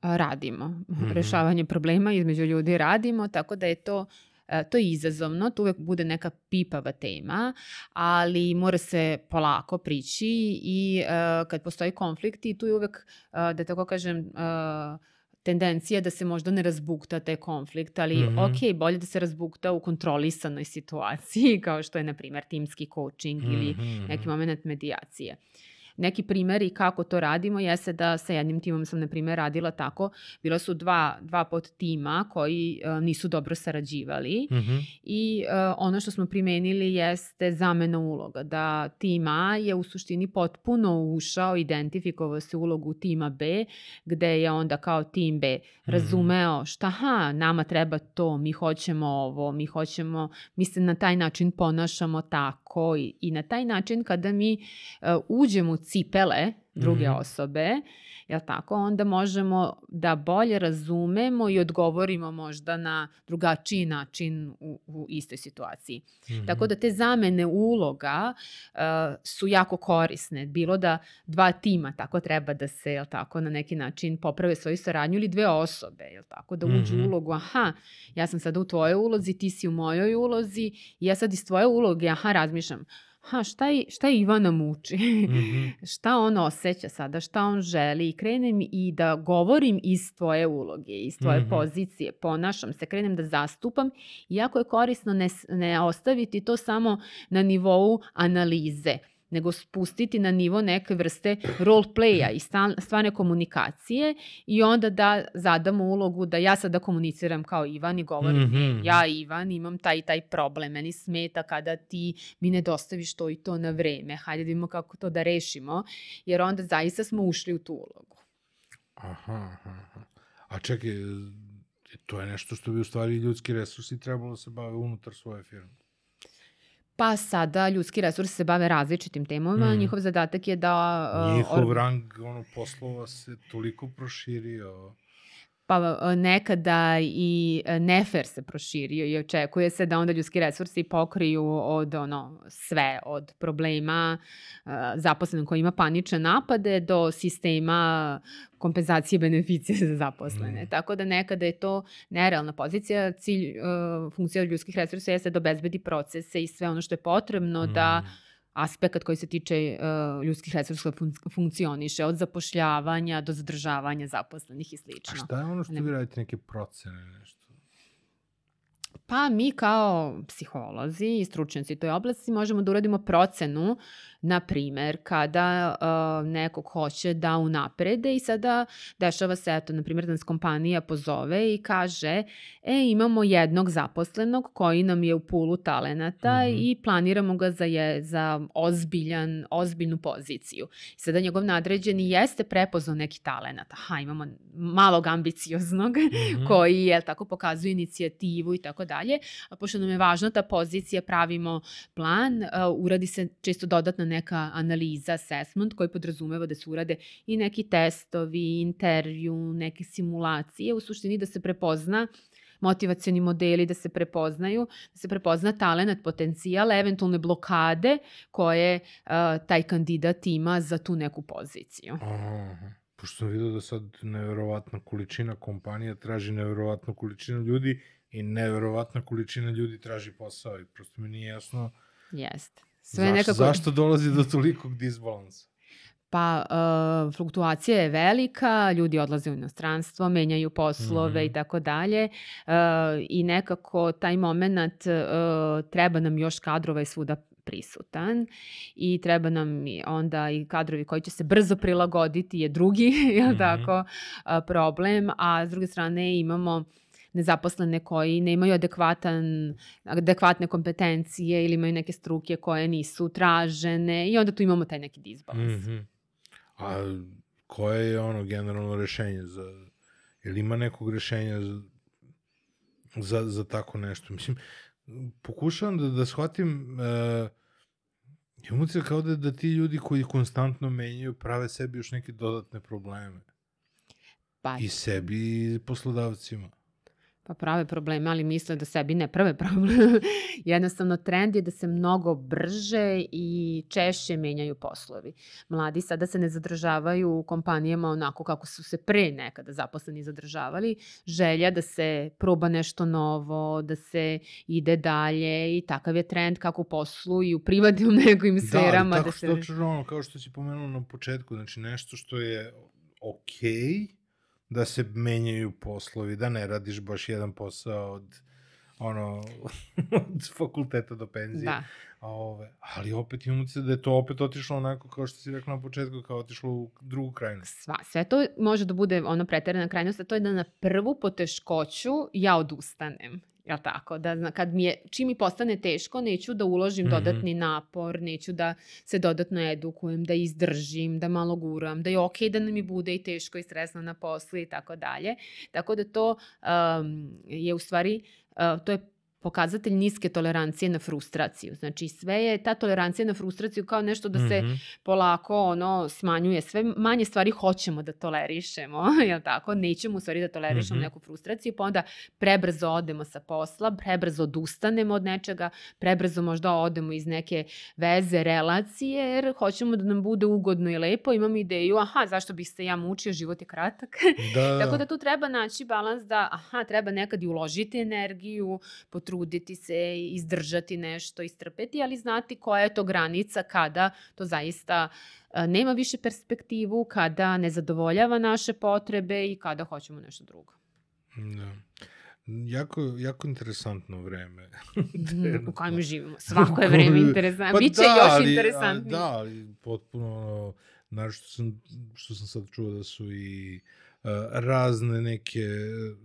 S1: A, radimo.
S3: Mhm.
S1: Rešavanje problema između ljudi radimo, tako da je to e, to je izazovno, to uvek bude neka pipava tema, ali mora se polako prići i e, kad postoji konflikt i tu je uvek, e, da tako kažem, e, tendencija da se možda ne razbukta taj konflikt, ali
S3: Mhm.
S1: ok, bolje da se razbukta u kontrolisanoj situaciji, kao što je, na primer, timski coaching ili
S3: Mhm,
S1: neki moment medijacije. Neki primeri kako to radimo jeste da sa jednim timom sam, na primjer, radila tako. Bila su dva, dva pod tima koji uh, nisu dobro sarađivali
S3: Mm -hmm.
S1: i uh, ono što smo primenili jeste zamena uloga. Da tim A je u suštini potpuno ušao, identifikovao se ulogu tima B, gde je onda kao tim B razumeo šta, ha, nama treba to, mi hoćemo ovo, mi hoćemo, mi se na taj način ponašamo tako i, i na taj način kada mi uh, uđemo u cipele druge
S3: Mhm.
S1: osobe, jel tako, onda možemo da bolje razumemo i odgovorimo možda na drugačiji način u, u istoj situaciji.
S3: Mhm.
S1: Tako da te zamene uloga uh, su jako korisne. Bilo da dva tima tako treba da se, jel tako, na neki način poprave svoju saradnju ili dve osobe, jel tako, da uđu
S3: Mhm.
S1: u ulogu, aha, ja sam sada u tvojoj ulozi, ti si u mojoj ulozi i ja sad iz tvoje uloge, aha, razmišljam, ha, šta, je, šta je Ivana muči?
S3: Mhm.
S1: šta on osjeća sada, šta on želi i krenem i da govorim iz tvoje uloge, iz tvoje
S3: Mhm.
S1: pozicije, ponašam se, krenem da zastupam, iako je korisno ne, ne ostaviti to samo na nivou analize, nego spustiti na nivo neke vrste role playa i stvarne komunikacije i onda da zadamo ulogu da ja sada komuniciram kao Ivan i govorim
S3: Mhm.
S1: ja Ivan imam taj i taj problem, meni smeta kada ti mi ne dostaviš to i to na vreme, hajde da vidimo kako to da rešimo, jer onda zaista smo ušli u tu ulogu.
S3: Aha, aha, aha. A čekaj, to je nešto što bi u stvari ljudski resursi trebalo da se bave unutar svoje firme.
S1: Pa sada ljudski resursi se bave različitim temama,
S3: Mm.
S1: njihov zadatak je da... uh,
S3: Njihov
S1: org-
S3: rang ono, poslova se toliko proširio.
S1: Pa a, nekada i e, nefer se proširio i očekuje se da onda ljudski resursi pokriju od ono sve, od problema a, zaposlenog koji ima panične napade do sistema kompenzacije beneficije za zaposlene.
S3: Mm.
S1: Tako da nekada je to nerealna pozicija. Cilj uh, funkcija ljudskih resursa jeste da obezbedi procese i sve ono što je potrebno da
S3: Mm.
S1: Aspekt koji se tiče uh, ljudskih resursa fun funkcioniše od zapošljavanja do zadržavanja zaposlenih i
S3: A
S1: slično.
S3: šta je ono što
S1: Ne.
S3: vi radite, neke procene, nešto?
S1: Pa mi kao psiholozi i stručnjaci toj oblasti možemo da uradimo procenu, na primer, kada uh, nekog hoće da unaprede i sada dešava se, eto, na primjer, da nas kompanija pozove i kaže, e, imamo jednog zaposlenog koji nam je u pulu talenata
S3: Mhm.
S1: i planiramo ga za, je, za ozbiljan, ozbiljnu poziciju. I sada njegov nadređeni jeste prepoznao neki talenat. Aha, imamo malog ambicioznog
S3: Mhm.
S1: koji je tako pokazuje inicijativu i tako dalje. A pošto nam je važna ta pozicija, pravimo plan, uh, uradi se često dodatna neka analiza, assessment koji podrazumeva da se urade i neki testovi, intervju, neke simulacije, u suštini da se prepozna motivacioni modeli da se prepoznaju, da se prepozna talent, potencijal, eventualne blokade koje uh, taj kandidat ima za tu neku poziciju.
S3: Aha. Pošto sam vidio da sad neverovatna količina kompanija traži neverovatnu količinu ljudi i neverovatna količina ljudi traži posao i prosto mi nije jasno
S1: Jeste. Sve
S3: zašto,
S1: nekako...
S3: zašto dolazi do tolikog disbalansa.
S1: Pa, uh, fluktuacija je velika, ljudi odlaze u inostranstvo, menjaju poslove
S3: Mhm.
S1: i tako dalje uh, i nekako taj moment uh, treba nam još kadrova i svuda prisutan i treba nam onda i kadrovi koji će se brzo prilagoditi je drugi, je
S3: Mhm.
S1: tako, a, problem, a s druge strane imamo nezaposlene koji nemaju adekvatan, adekvatne kompetencije ili imaju neke struke koje nisu tražene i onda tu imamo taj neki disbalans.
S3: Mhm. A koje je ono generalno rešenje za... Ili ima nekog rešenja za, za, za tako nešto? Mislim, pokušavam da, da shvatim... Uh, imam utisak kao da, da ti ljudi koji konstantno menjaju prave sebi još neke dodatne probleme.
S1: Pa,
S3: I sebi i poslodavcima.
S1: Pa prave probleme, ali misle da sebi ne prave probleme. Jednostavno, trend je da se mnogo brže i češće menjaju poslovi. Mladi sada se ne zadržavaju u kompanijama onako kako su se pre nekada zaposleni zadržavali. Želja da se proba nešto novo, da se ide dalje i takav je trend kako u poslu i u privatnim nekim sferama.
S3: Da, ali
S1: da
S3: tako
S1: se...
S3: što, točno ono, kao što si pomenuo na početku, znači nešto što je okej, okay, da se menjaju poslovi, da ne radiš baš jedan posao od, ono, od fakulteta do penzije.
S1: Da.
S3: A ove, ali opet imamo se da je to opet otišlo onako kao što si rekla na početku, kao otišlo u drugu krajnost.
S1: Sva, sve to može da bude ono preterana krajnost, a to je da na prvu poteškoću ja odustanem. Jel tako? Da zna- kad mi je, čim mi postane teško, neću da uložim
S3: Mhm.
S1: dodatni napor, neću da se dodatno edukujem, da izdržim, da malo guram, da je okej da nam i bude i teško i stresno na poslu i tako dalje. Tako da to um, je u stvari, uh, to je pokazatelj niske tolerancije na frustraciju. Znači sve je ta tolerancija na frustraciju kao nešto da se
S3: Mhm.
S1: polako ono smanjuje. Sve manje stvari hoćemo da tolerišemo, jel tako? Nećemo u stvari da tolerišemo
S3: Mhm.
S1: neku frustraciju, pa onda prebrzo odemo sa posla, prebrzo odustanemo od nečega, prebrzo možda odemo iz neke veze, relacije, jer hoćemo da nam bude ugodno i lepo, imam ideju, aha, zašto bih se ja mučio, život je kratak.
S3: Da.
S1: Tako da tu treba naći balans da, aha, treba nekad i uložiti energiju, potruditi se, izdržati nešto, istrpeti, ali znati koja je to granica kada to zaista a, nema više perspektivu, kada ne zadovoljava naše potrebe i kada hoćemo nešto drugo.
S3: Da. Jako, jako interesantno vreme.
S1: u kojem živimo. Svako je vreme interesantno.
S3: Pa
S1: Biće
S3: da,
S1: još
S3: ali-
S1: interesantnije.
S3: Da, ali potpuno, znaš što sam, što sam sad čuo da su i uh, razne neke,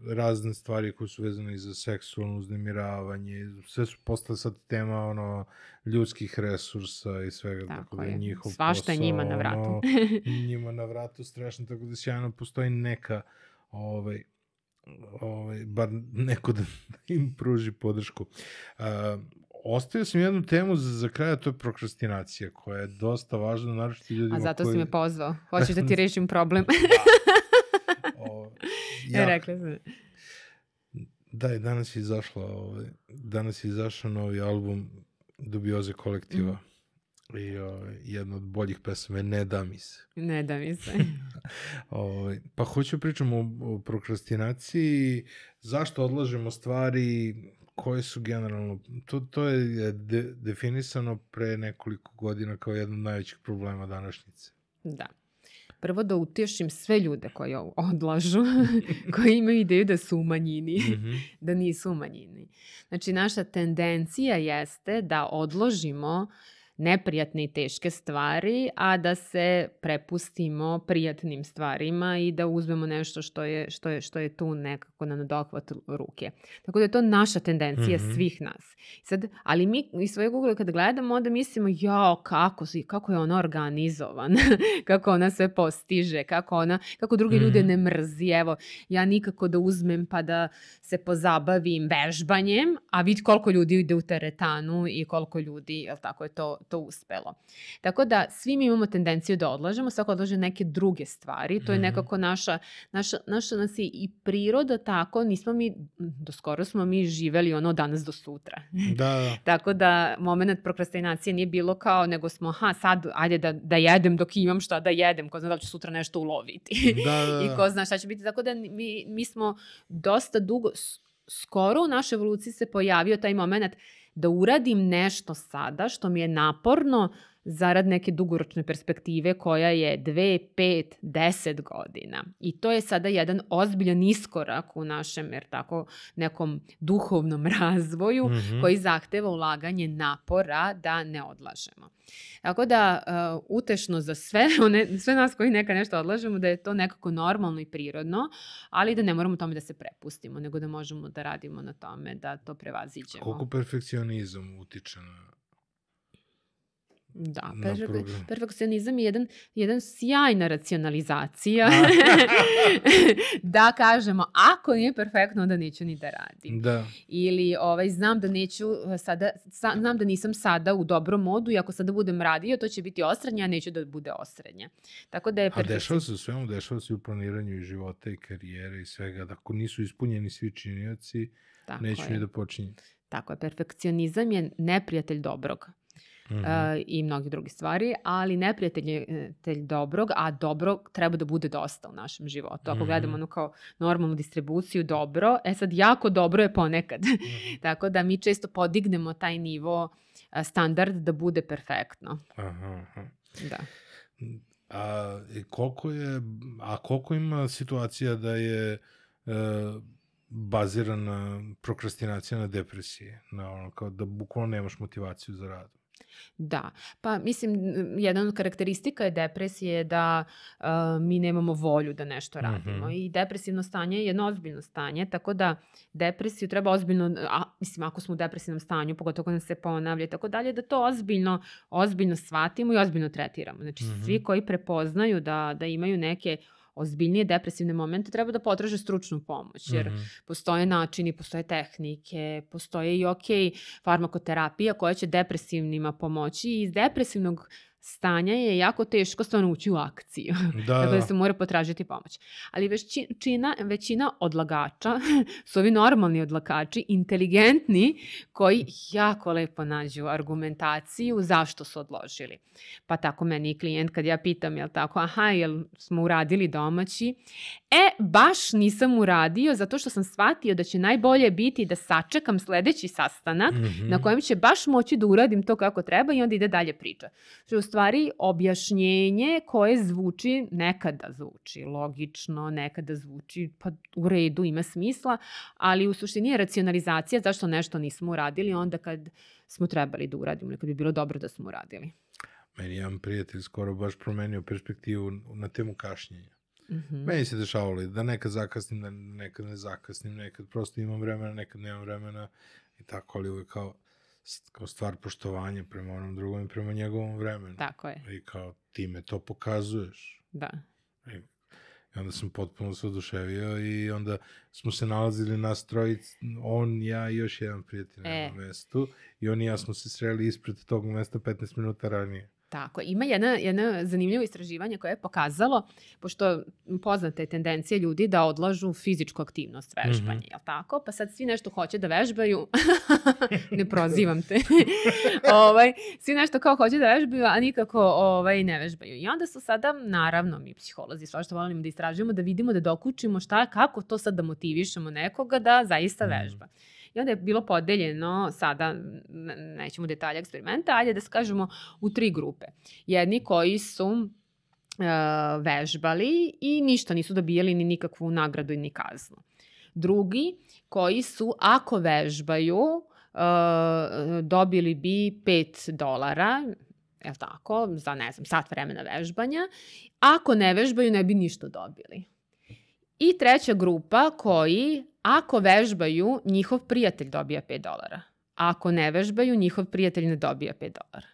S3: razne stvari koje su vezane i za seksualno uznemiravanje, sve su postale sad tema, ono, ljudskih resursa i svega, tako,
S1: Tako
S3: da je njihov
S1: Svašta
S3: posao,
S1: njima na vratu.
S3: ono, njima na vratu strašno, tako da sjajno postoji neka, ovaj, ovaj, bar neko da im pruži podršku. Uh, ostavio sam jednu temu za, za kraj, a to je prokrastinacija, koja je dosta važna, naravno ljudima
S1: A zato
S3: koji...
S1: si me pozvao. Hoćeš da ti rešim problem.
S3: O,
S1: Ja.
S3: ja,
S1: Rekla sam.
S3: da, i danas je izašla, ovaj, danas je izašao novi album Dubioze kolektiva. I ovaj, jedna od boljih pesama je Ne da mi se.
S1: Ne da mi se.
S3: Ovaj, pa hoću pričamo o, o prokrastinaciji, zašto odlažemo stvari, koje su generalno, to, to je de, definisano pre nekoliko godina kao jedan od najvećih problema današnjice.
S1: Da. Prvo da utješim sve ljude koji odlažu, koji imaju ideju da su u manjini,
S3: Mhm.
S1: da nisu u manjini. Znači, naša tendencija jeste da odložimo neprijatne i teške stvari, a da se prepustimo prijatnim stvarima i da uzmemo nešto što je, što je, što je tu nekako na nadohvat ruke. Tako da je to naša tendencija
S3: Mhm.
S1: svih nas. Sad, ali mi iz svojeg ugla kad gledamo, onda mislimo, jao, kako, kako je ona organizovan, kako ona sve postiže, kako ona, kako druge ljude
S3: Mhm.
S1: ne mrzi. Evo, ja nikako da uzmem pa da se pozabavim vežbanjem, a vidi koliko ljudi ide u teretanu i koliko ljudi, jel tako je to, to uspelo. Tako da svi mi imamo tendenciju da odlažemo, svako odlaže neke druge stvari, to je
S3: Mhm.
S1: nekako naša, naša, naša nas je i priroda tako, nismo mi, do skoro smo mi živeli ono danas do sutra.
S3: Da, da.
S1: Tako da moment prokrastinacije nije bilo kao, nego smo, ha, sad, ajde da, da jedem dok imam šta da jedem, ko zna da li ću sutra nešto uloviti.
S3: Da, da,
S1: I
S3: da.
S1: ko zna šta će biti. Tako da mi, mi smo dosta dugo, skoro u našoj evoluciji se pojavio taj moment da uradim nešto sada što mi je naporno zarad neke dugoročne perspektive koja je 2, 5, 10 godina. I to je sada jedan ozbiljan iskorak u našem, jer tako, nekom duhovnom razvoju
S3: Mhm.
S1: koji zahteva ulaganje napora da ne odlažemo. Tako da, uh, utešno za sve, one, sve nas koji neka nešto odlažemo, da je to nekako normalno i prirodno, ali da ne moramo tome da se prepustimo, nego da možemo da radimo na tome, da to prevaziđemo.
S3: Koliko perfekcionizam utiče na,
S1: Da, perfekcionizam je jedan, jedan sjajna racionalizacija. da kažemo, ako nije perfektno, onda neću ni da radim.
S3: Da.
S1: Ili ovaj, znam da neću eh, sada, sa, znam da nisam sada u dobrom modu i ako sada budem radio, to će biti osrednje, a neću da bude osrednje. Tako da je
S3: A
S1: perfekci-
S3: dešava se u svemu, dešava se u planiranju i života i karijere i svega. Da ako nisu ispunjeni svi činioci,
S1: Tako
S3: neću
S1: je.
S3: ni da počinjem.
S1: Tako je, perfekcionizam je neprijatelj dobrog.
S3: Mhm.
S1: e, i mnogih drugih stvari, ali neprijatelj je telj dobrog, a dobrog treba da bude dosta u našem životu. Ako
S3: Mhm.
S1: gledamo ono kao normalnu distribuciju dobro, e sad jako dobro je ponekad.
S3: Mhm.
S1: Tako da mi često podignemo taj nivo a, standard da bude perfektno.
S3: Aha, aha.
S1: Da.
S3: A koliko je, a koliko ima situacija da je e, bazira na prokrastinacija na depresiji, na ono kao da bukvalno nemaš motivaciju za rad.
S1: Da, pa mislim, jedan od karakteristika je depresije da uh, mi nemamo volju da nešto radimo mm -hmm. i depresivno stanje je jedno ozbiljno stanje, tako da depresiju treba ozbiljno, a, mislim ako smo u depresivnom stanju, pogotovo kada se ponavlja i tako dalje, da to ozbiljno, ozbiljno shvatimo i ozbiljno tretiramo. Znači mm -hmm. svi koji prepoznaju da, da imaju neke ozbiljnije depresivne momente treba da potraže stručnu pomoć, jer mm -hmm. postoje načini, postoje tehnike, postoje i ok farmakoterapija koja će depresivnima pomoći i iz depresivnog stanja je jako teško stvarno ući u akciju. Da, Tako da se mora potražiti pomoć. Ali većina, većina odlagača su ovi normalni odlagači, inteligentni, koji jako lepo nađu argumentaciju zašto su odložili. Pa tako meni i klijent kad ja pitam, jel tako, aha, jel smo uradili domaći? E, baš nisam uradio zato što sam shvatio da će najbolje biti da sačekam sledeći sastanak mm -hmm. na kojem će baš moći da uradim to kako treba i onda ide dalje priča. Što stvari objašnjenje koje zvuči, nekada zvuči logično, nekada zvuči pa u redu, ima smisla, ali u suštini je racionalizacija zašto nešto nismo uradili onda kad smo trebali da uradimo, kad bi bilo dobro da smo uradili.
S3: Meni jedan prijatelj skoro baš promenio perspektivu na temu kašnjenja. Mm -hmm. Meni se dešavalo da nekad zakasnim, da nekad ne zakasnim, nekad prosto imam vremena, nekad nemam vremena i tako, ali uvek kao kao stvar poštovanja prema onom drugom i prema njegovom vremenu.
S1: Tako je.
S3: I kao ti me to pokazuješ.
S1: Da.
S3: I, i onda sam potpuno se oduševio i onda smo se nalazili na strojic, on, ja i još jedan prijatelj e. na mestu i on i ja smo se sreli ispred tog mesta 15 minuta ranije.
S1: Tako, ima jedna, jedna zanimljivo istraživanje koje je pokazalo, pošto poznate tendencije ljudi da odlažu fizičku aktivnost vežbanje, mm -hmm. jel tako? Pa sad svi nešto hoće da vežbaju, ne prozivam te, ovaj, svi nešto kao hoće da vežbaju, a nikako ovaj, ne vežbaju. I onda su sada, naravno, mi psiholozi, sva što volimo da istražujemo, da vidimo, da dokučimo šta, kako to sad da motivišemo nekoga da zaista mm -hmm. I onda je bilo podeljeno, sada nećemo detalje eksperimenta, ajde da skažemo u tri grupe. Jedni koji su uh, vežbali i ništa nisu dobijali ni nikakvu nagradu ni kaznu. Drugi koji su, ako vežbaju, uh, dobili bi 5 dolara, je tako, za ne znam, sat vremena vežbanja. Ako ne vežbaju, ne bi ništa dobili. I treća grupa koji Ako vežbaju, njihov prijatelj dobija 5 dolara. A ako ne vežbaju, njihov prijatelj ne dobija 5 dolara.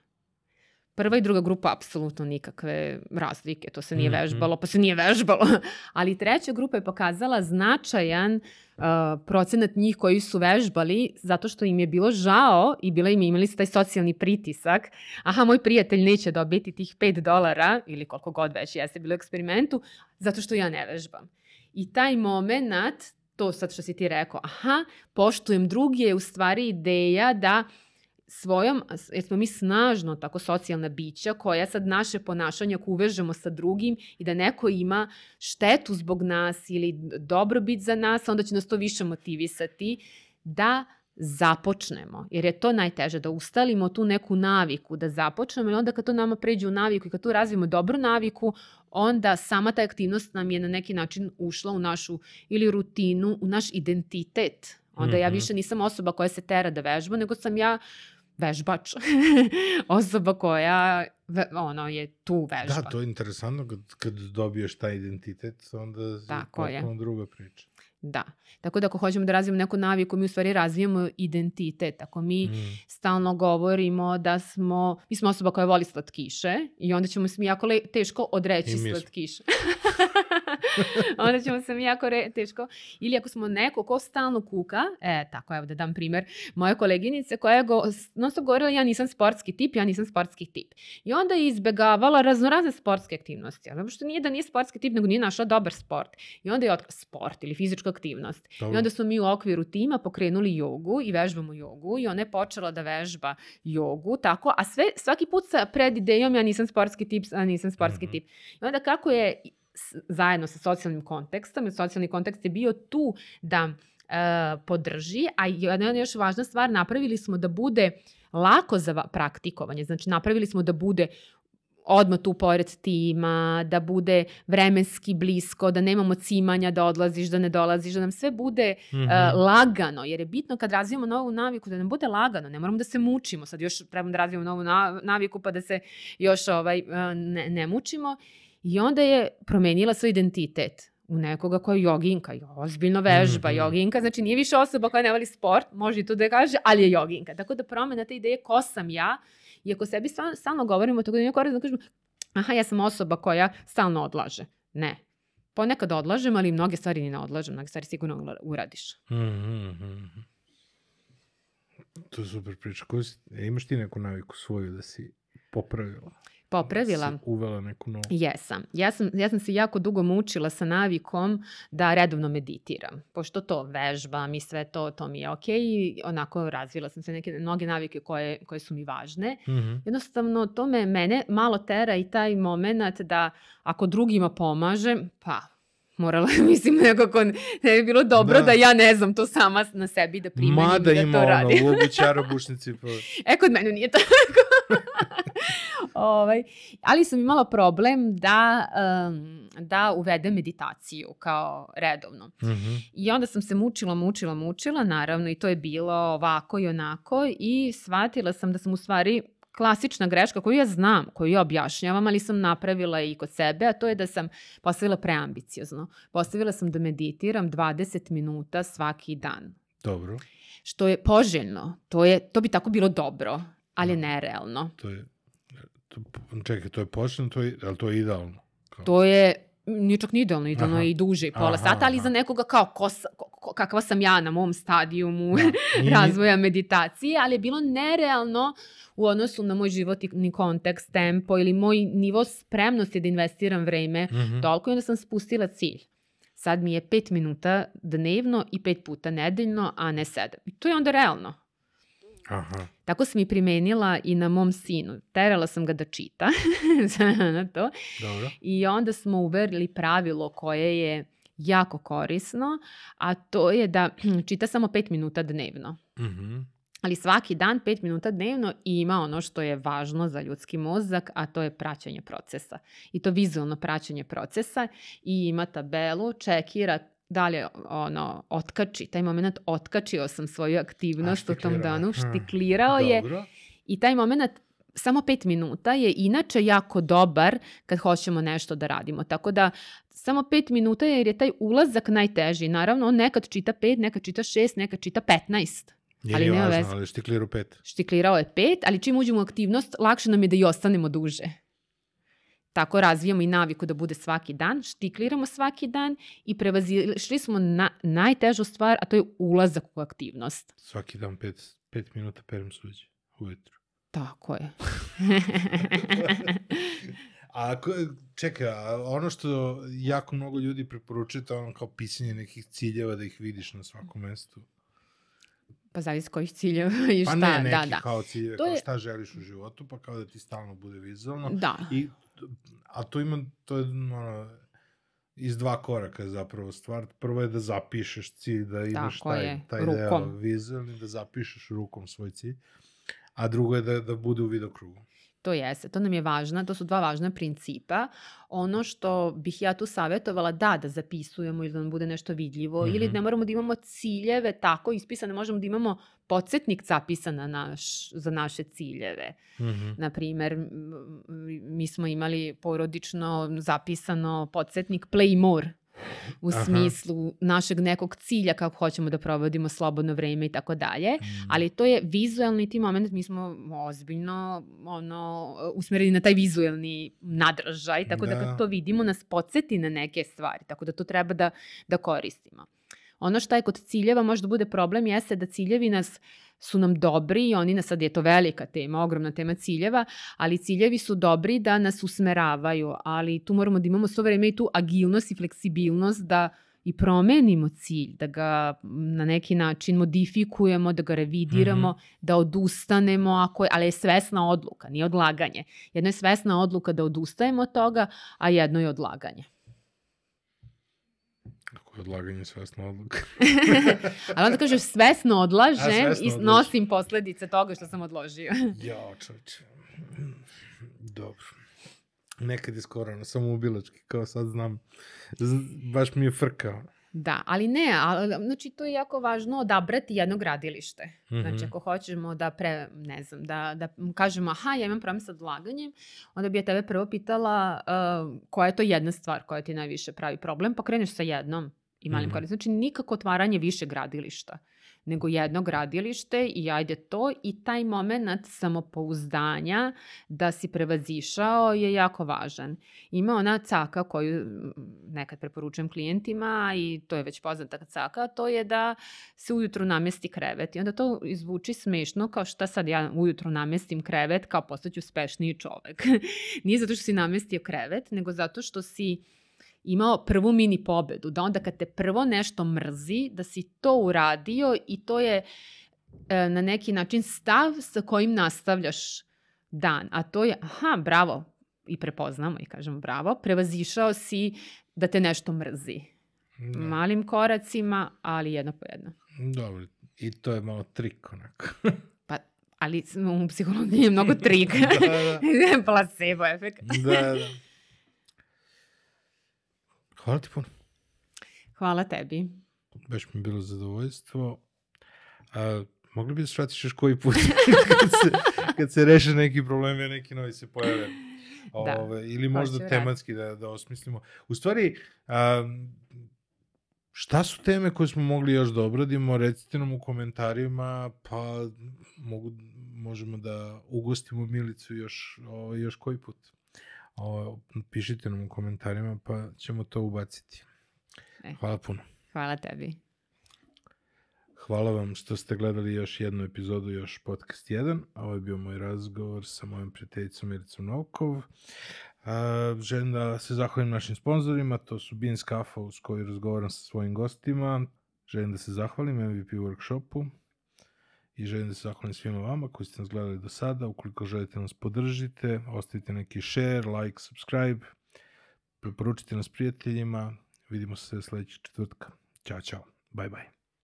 S1: Prva i druga grupa apsolutno nikakve razlike, to se nije mhm. vežbalo, pa se nije vežbalo. Ali treća grupa je pokazala značajan uh, procenat njih koji su vežbali zato što im je bilo žao i bila im imali su taj socijalni pritisak. Aha, moj prijatelj neće dobiti tih 5 dolara ili koliko god već jeste bilo u eksperimentu zato što ja ne vežbam. I taj moment to sad što si ti rekao, aha, poštujem drugi je u stvari ideja da svojom, jer smo mi snažno tako socijalna bića koja sad naše ponašanje ako uvežemo sa drugim i da neko ima štetu zbog nas ili dobrobit za nas, onda će nas to više motivisati da započnemo, jer je to najteže, da ustalimo tu neku naviku, da započnemo i onda kad to nama pređe u naviku i kad tu razvijemo dobru naviku, onda sama ta aktivnost nam je na neki način ušla u našu ili rutinu, u naš identitet. Onda mm -hmm. ja mhm. više nisam osoba koja se tera da vežba, nego sam ja vežbač. osoba koja ono je tu vežba.
S3: Da, to je interesantno kad, kad dobiješ taj identitet, onda je potpuno druga priča.
S1: Da. Tako da ako hoćemo da razvijemo neku naviku, mi u stvari razvijamo identitet. Ako mi mm. stalno govorimo da smo, mi smo osoba koja voli slatkiše i onda ćemo se mi jako le, teško odreći slatkiše. onda ćemo se mi jako re, teško. Ili ako smo neko ko stalno kuka, e, tako evo da dam primer, moja koleginica koja je go, non stop govorila ja nisam sportski tip, ja nisam sportski tip. I onda je izbegavala raznorazne sportske aktivnosti. Ali što nije da nije sportski tip, nego nije našla dobar sport. I onda je otkrila sport ili fizička aktivnost. Dobro. I onda smo mi u okviru tima pokrenuli jogu i vežbamo jogu i ona je počela da vežba jogu, tako, a sve, svaki put sa pred idejom ja nisam sportski tip, a nisam sportski mm -hmm. tip. I onda kako je zajedno sa socijalnim kontekstom, jer socijalni kontekst je bio tu da e, podrži, a jedna još važna stvar, napravili smo da bude lako za praktikovanje, znači napravili smo da bude odmah tu pored tima, da bude vremenski blisko, da nemamo cimanja, da odlaziš, da ne dolaziš, da nam sve bude mm -hmm. uh, lagano, jer je bitno kad razvijamo novu naviku da nam bude lagano, ne moramo da se mučimo, sad još trebamo da razvijamo novu naviku pa da se još ovaj, uh, ne, ne mučimo i onda je promenila svoj identitet u nekoga koja je joginka i ozbiljno vežba. Mm -hmm. Joginka, znači nije više osoba koja ne voli sport, može i to da kaže, ali je joginka. Tako da promena te ideje ko sam ja, i ako sebi stalno, stalno govorimo, tako da nije korisno da kažemo, aha, ja sam osoba koja stalno odlaže. Ne. Ponekad odlažem, ali mnoge stvari ni ne odlažem, mnoge stvari sigurno uradiš. Mm -hmm.
S3: To je super priča. Ko si, e, imaš ti neku naviku svoju da si popravila?
S1: Popravila.
S3: Si uvela neku novu.
S1: Jesam. Ja sam, ja sam se jako dugo mučila sa navikom da redovno meditiram. Pošto to vežbam i sve to, to mi je okej. Okay. I onako razvila sam se neke, mnoge navike koje, koje su mi važne. Mm -hmm. Jednostavno, to me, mene malo tera i taj moment da ako drugima pomažem, pa morala, mislim, nekako ne bi bilo dobro da. da ja ne znam to sama na sebi da primenim
S3: Mada
S1: i da to radim.
S3: Mada ima ono, u čarobušnici. Pa...
S1: e, kod mene nije tako. ovaj, ali sam imala problem da, um, da uvedem meditaciju kao redovno. Mm -hmm. I onda sam se mučila, mučila, mučila, naravno, i to je bilo ovako i onako i shvatila sam da sam u stvari klasična greška koju ja znam, koju ja objašnjavam, ali sam napravila i kod sebe, a to je da sam postavila preambiciozno. Postavila sam da meditiram 20 minuta svaki dan.
S3: Dobro.
S1: Što je poželjno. To, je, to bi tako bilo dobro, ali da. nerealno.
S3: To je, čekaj, to je poželjno, to je, ali to je idealno?
S1: Kao? To je nije čak ni idealno, idealno aha. je i duže, pola aha, sata, ali aha. za nekoga kao ko, ko, kakva sam ja na mom stadijumu da. razvoja meditacije, ali je bilo nerealno u odnosu na moj životni kontekst, tempo ili moj nivo spremnosti da investiram vreme mm -hmm. toliko i onda sam spustila cilj. Sad mi je 5 minuta dnevno i 5 puta nedeljno, a ne 7. I to je onda realno. Aha. Tako sam i primenila i na mom sinu. Terala sam ga da čita na to. Dobro. I onda smo uverili pravilo koje je jako korisno, a to je da čita samo 5 minuta dnevno. Mhm. Mm ali svaki dan 5 minuta dnevno ima ono što je važno za ljudski mozak, a to je praćenje procesa. I to vizualno praćenje procesa i ima tabelu, čekira da li ono, otkači, taj moment otkačio sam svoju aktivnost u tom danu, štiklirao hmm. je Dobro. i taj moment samo pet minuta je inače jako dobar kad hoćemo nešto da radimo. Tako da samo pet minuta je jer je taj ulazak najteži. Naravno, on nekad čita pet, nekad čita šest, nekad čita petnaest.
S3: Nije ali nema važno, veze. ali štiklirao pet.
S1: Štiklirao je pet, ali čim uđemo u aktivnost, lakše nam je da i ostanemo duže. Tako razvijamo i naviku da bude svaki dan, štikliramo svaki dan i prevazišli smo na najtežu stvar, a to je ulazak u aktivnost.
S3: Svaki dan pet, pet minuta perem suđe ujutru.
S1: Tako je.
S3: a čekaj, ono što jako mnogo ljudi preporučuje, to je ono kao pisanje nekih ciljeva da ih vidiš na svakom mestu.
S1: Pa zavisi kojih ciljeva i šta.
S3: Pa ne, neki
S1: da, da.
S3: kao ciljeve, to kao je... šta želiš u životu, pa kao da ti stalno bude vizualno.
S1: Da.
S3: I, a to ima, to je ono, iz dva koraka zapravo stvar. Prvo je da zapišeš cilj, da imaš Tako taj, je, taj rukom. deo vizualni, da zapišeš rukom svoj cilj. A drugo je da, da bude u vidokrugu.
S1: To jeste, to nam je važno, to su dva važna principa. Ono što bih ja tu savjetovala, da, da zapisujemo ili da nam bude nešto vidljivo, mm -hmm. ili mhm. ne moramo da imamo ciljeve tako ispisane, možemo da imamo podsjetnik zapisan na naš, za naše ciljeve. Mm -hmm. Naprimer, mi smo imali porodično zapisano podsjetnik play more u Aha. smislu našeg nekog cilja kako hoćemo da provodimo slobodno vreme i tako dalje, mm. ali to je vizualni ti moment, mi smo ozbiljno ono, usmereni na taj vizualni nadražaj, tako da, da kad to vidimo nas podsjeti na neke stvari, tako da to treba da, da koristimo. Ono što je kod ciljeva možda bude problem jeste da ciljevi nas su nam dobri i oni nas, sad je to velika tema, ogromna tema ciljeva, ali ciljevi su dobri da nas usmeravaju, ali tu moramo da imamo svo vreme i tu agilnost i fleksibilnost da i promenimo cilj, da ga na neki način modifikujemo, da ga revidiramo, mm -hmm. da odustanemo, ako je, ali je svesna odluka, nije odlaganje. Jedno je svesna odluka da odustajemo od toga, a jedno je odlaganje
S3: odlaganje svesno odluka.
S1: Ali onda kažeš svesno odlažem svesno i nosim odlažem. posledice toga što sam odložio.
S3: ja, čoče. Dobro. Nekad je skoro na samoubilački, kao sad znam. Z, baš mi je frkao.
S1: Da, ali ne, ali, znači to je jako važno odabrati jedno gradilište. Mm -hmm. Znači
S3: Mhm.
S1: ako hoćemo da pre, ne znam, da, da kažemo aha, ja imam problem sa odlaganjem, onda bi ja tebe prvo pitala uh, koja je to jedna stvar koja ti najviše pravi problem, pa kreneš sa jednom i malim mm. -hmm. Znači nikako otvaranje više gradilišta, nego jedno gradilište i ajde to i taj moment samopouzdanja da si prevazišao je jako važan. Ima ona caka koju mm, nekad preporučujem klijentima i to je već poznata caka, to je da se ujutru namesti krevet. I onda to izvuči smešno kao šta sad ja ujutru namestim krevet kao postaću uspešniji čovek. Nije zato što si namestio krevet, nego zato što si imao prvu mini pobedu, da onda kad te prvo nešto mrzi, da si to uradio i to je e, na neki način stav sa kojim nastavljaš dan. A to je, aha, bravo, i prepoznamo i kažemo bravo, prevazišao si da te nešto mrzi.
S3: Da.
S1: Malim koracima, ali jedno po jedno.
S3: Dobro, i to je malo trik onako.
S1: Pa, ali u psihologiji je mnogo trik.
S3: da, da.
S1: Placebo efekt.
S3: da, da. Hvala ti puno.
S1: Hvala tebi.
S3: Baš mi je bilo zadovoljstvo. A, mogli bi da svratiš još koji put kad, se, kad se reše neki problem, a neki novi se pojave.
S1: Da.
S3: Ove, ili možda tematski da, da osmislimo. U stvari, a, šta su teme koje smo mogli još da obradimo? Recite nam u komentarima, pa mogu, možemo da ugostimo Milicu još, o, još koji put. O, pišite nam u komentarima, pa ćemo to ubaciti.
S1: E.
S3: Hvala puno.
S1: Hvala tebi.
S3: Hvala vam što ste gledali još jednu epizodu, još podcast 1. Ovo je bio moj razgovor sa mojom prijateljicom Miricom Novkov. A, želim da se zahvalim našim sponsorima, to su Beans Kafa uz koji razgovaram sa svojim gostima. Želim da se zahvalim MVP workshopu i želim da se zahvalim svima vama koji ste nas gledali do sada. Ukoliko želite nas podržite, ostavite neki share, like, subscribe, preporučite nas prijateljima. Vidimo se sledećeg četvrtka. Ćao, čao. Bye, bye.